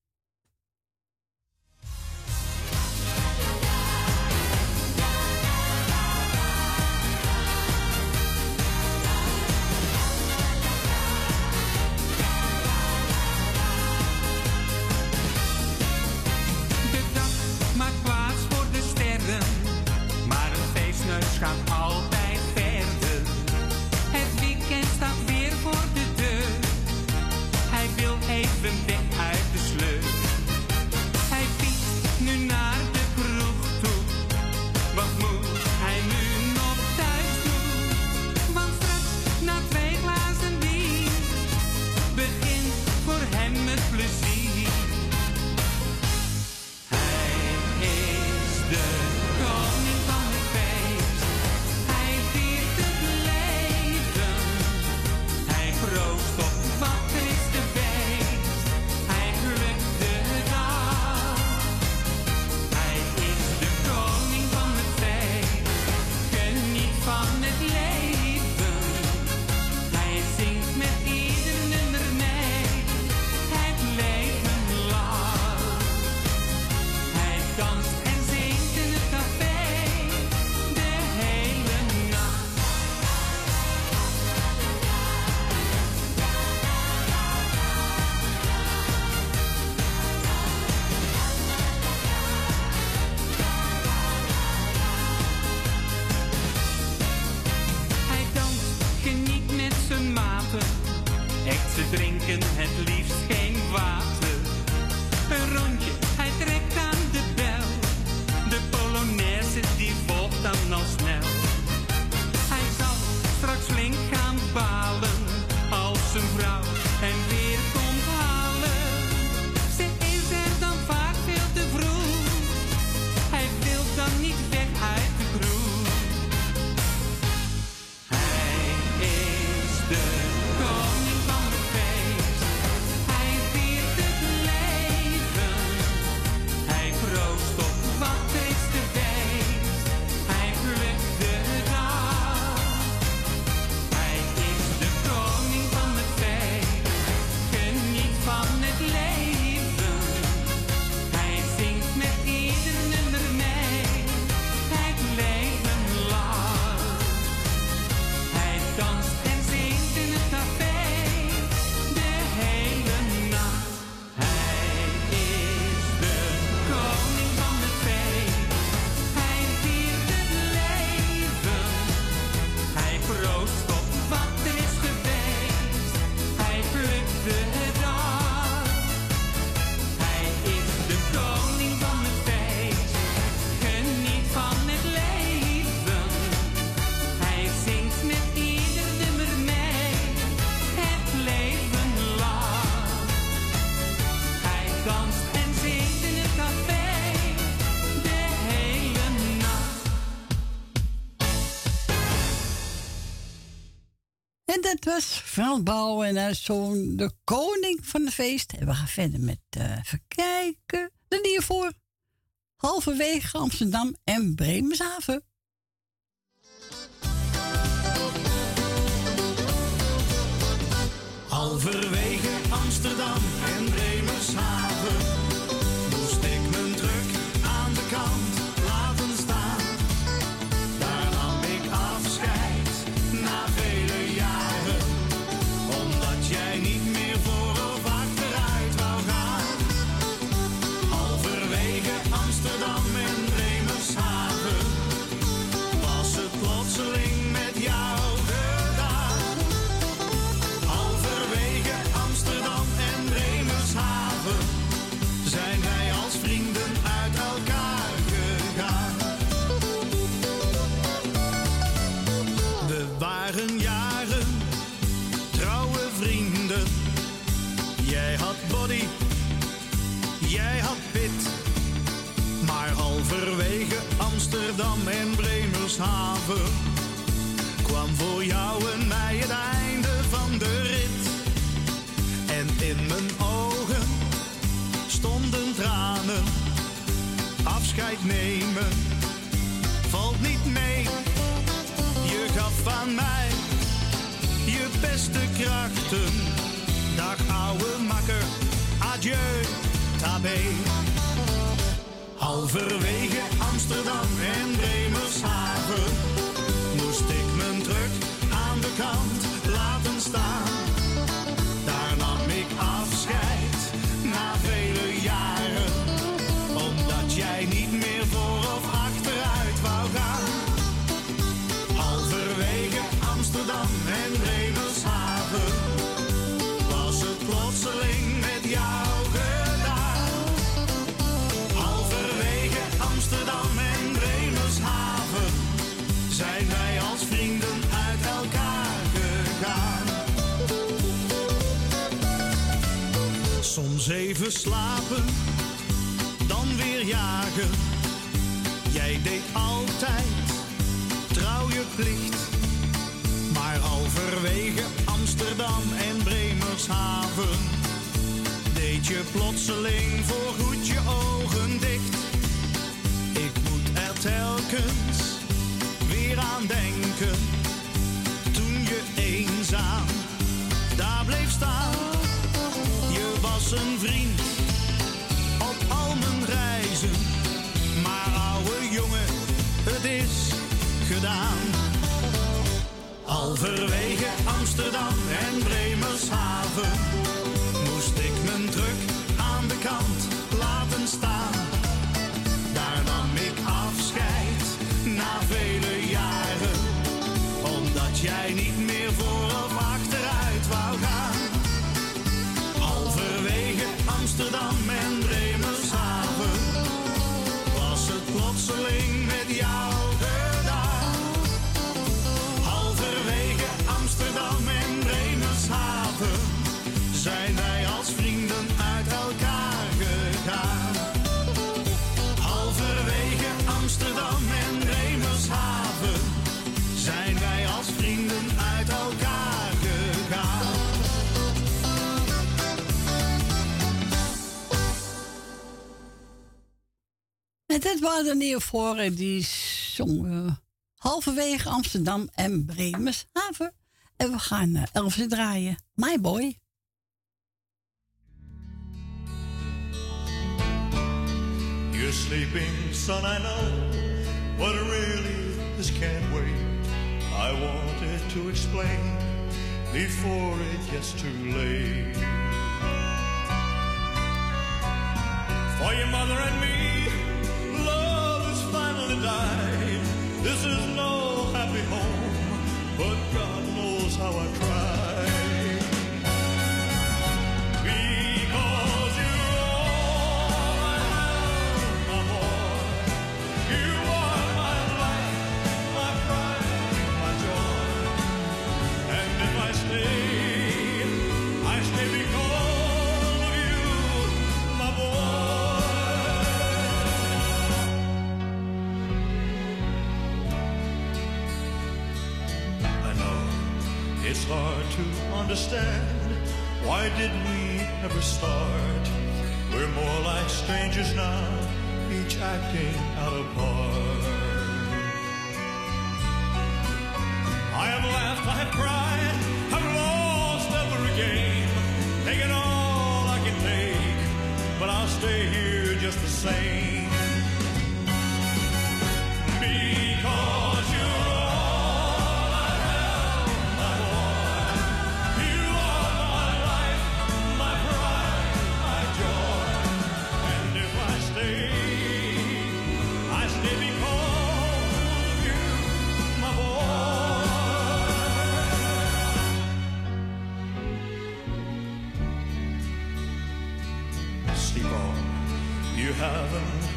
S7: Veldbouw Frans Bouwen en zoon, de koning van de feest. En we gaan verder met eh, uh, verkijken. Dan hiervoor halverwege Amsterdam en Bremenshaven.
S9: Halverwege Amsterdam Kwam voor jou en mij het einde van de rit. En in mijn ogen stonden tranen. Afscheid nemen valt niet mee. Je gaf aan mij je beste krachten. Dag ouwe makker, adieu, tabé. Halverwege Amsterdam en Bremershaven moest ik mijn truck aan de kant laten staan. Even slapen, dan weer jagen. Jij deed altijd trouw je plicht. Maar halverwege Amsterdam en Bremershaven deed je plotseling voorgoed je ogen dicht. Ik moet er telkens weer aan denken. Toen je eenzaam daar bleef staan. Een vriend op al mijn reizen. Maar ouwe jongen, het is gedaan. Halverwege Amsterdam en Bremershaven moest ik mijn druk aan de kant En
S5: dit waren de Neoforen die zongen halverwege Amsterdam en Bremershaven. En we gaan uh, Elfse draaien. My Boy.
S26: You're sleeping, son, I know, but really this can't wait. I wanted to explain before it gets too late. For your mother and me, love has finally died. This is no happy home, but God knows how I tried. Hard to understand. Why did we ever start? We're more like strangers now, each acting out of part. I have laughed, I have cried, I've lost every game, taken all I can take, but I'll stay here just the same.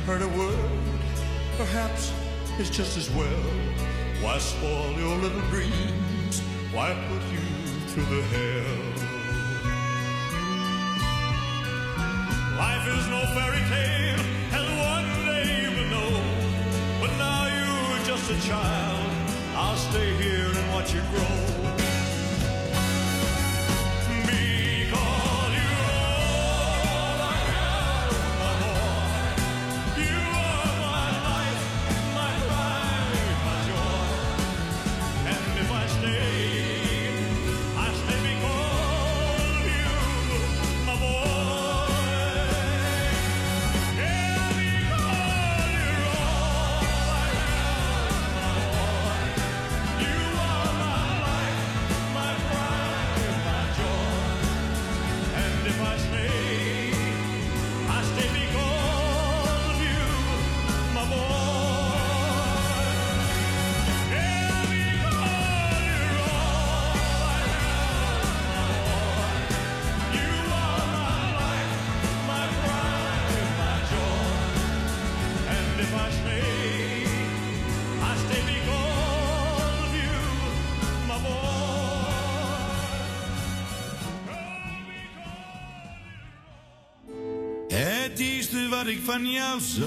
S26: Heard a word. Perhaps it's just as well. Why spoil your little dreams? Why put you through the hell? Life is no fairy tale, and one day you will know. But now you're just a child. I'll stay here and watch you grow.
S9: Eerste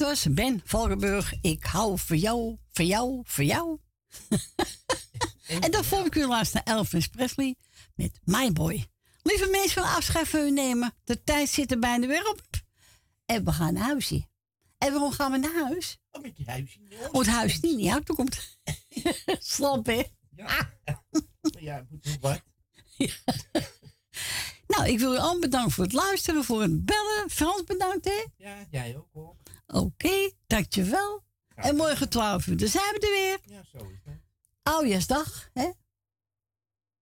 S9: Was
S5: Ben Valkenburg. Ik hou voor jou, voor jou, voor jou. en dan volg ik u laatst naar Elvis Presley met My Boy. Lieve mensen, van afscheid van u nemen. De tijd zit er bijna weer op. En we gaan naar huisje. En waarom gaan we naar huis?
S2: Oh, met die huisje.
S5: Oh, het huis niet die auto komt. Slap, hè?
S2: Ja. ja, moet wat.
S5: Nou, ik wil u allemaal bedanken voor het luisteren, voor het bellen. Frans bedankt, hè?
S2: Ja, jij ook hoor.
S5: Oké, dankjewel. En morgen 12 uur, dan zijn we er weer.
S2: Ja, zo is het.
S5: Oudjaarsdag, hè?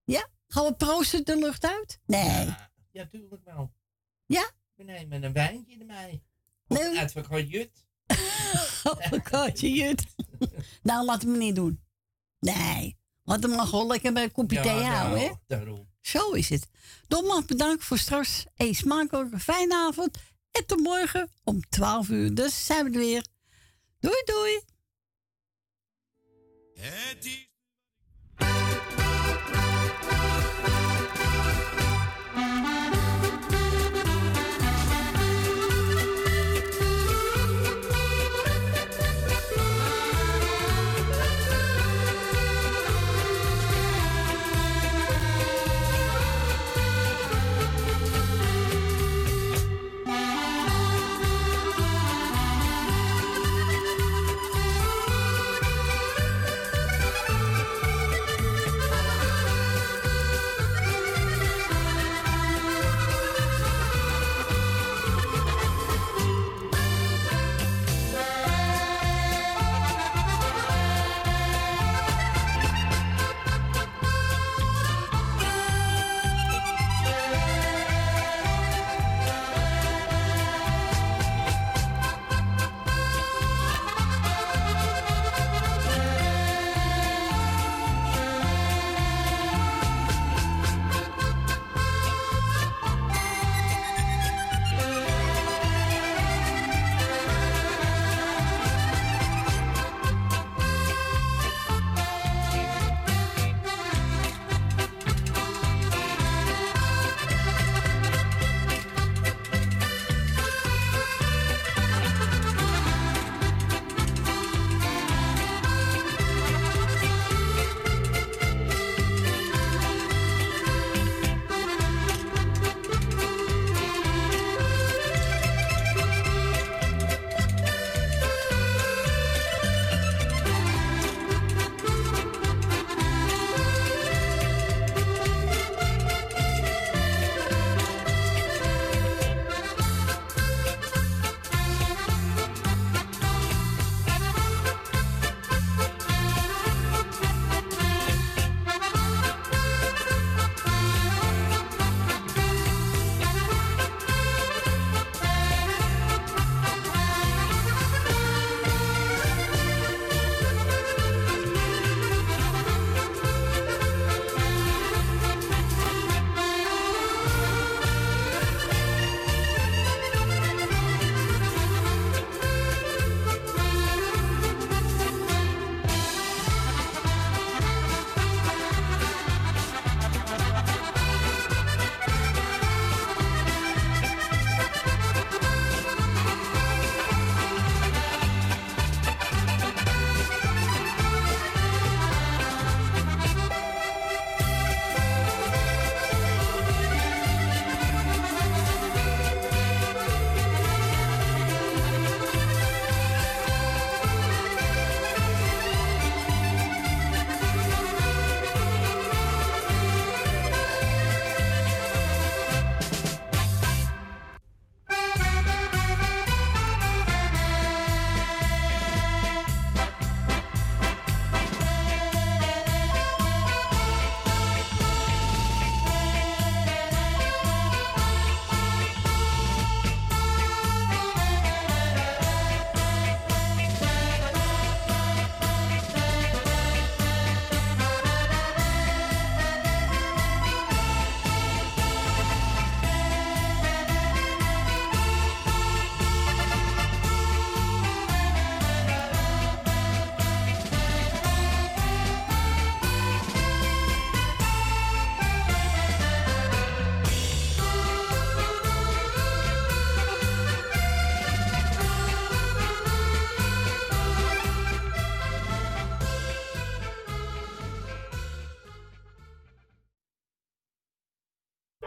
S5: Ja? Gaan we proosten de lucht uit? Nee.
S2: Ja, tuurlijk wel.
S5: Ja?
S2: Nee, met een wijntje erbij.
S5: Nee.
S2: Of uit van jut.
S5: Advocaatje Jut. nou, laat hem niet doen. Nee. Laat hem maar gewoon lekker bij een kopje thee houden, hè?
S2: daarom.
S5: Zo is het. Nogmaals bedankt voor straks. Een smakelijke fijne avond. En tot morgen om 12 uur. Dus zijn we er weer. Doei doei.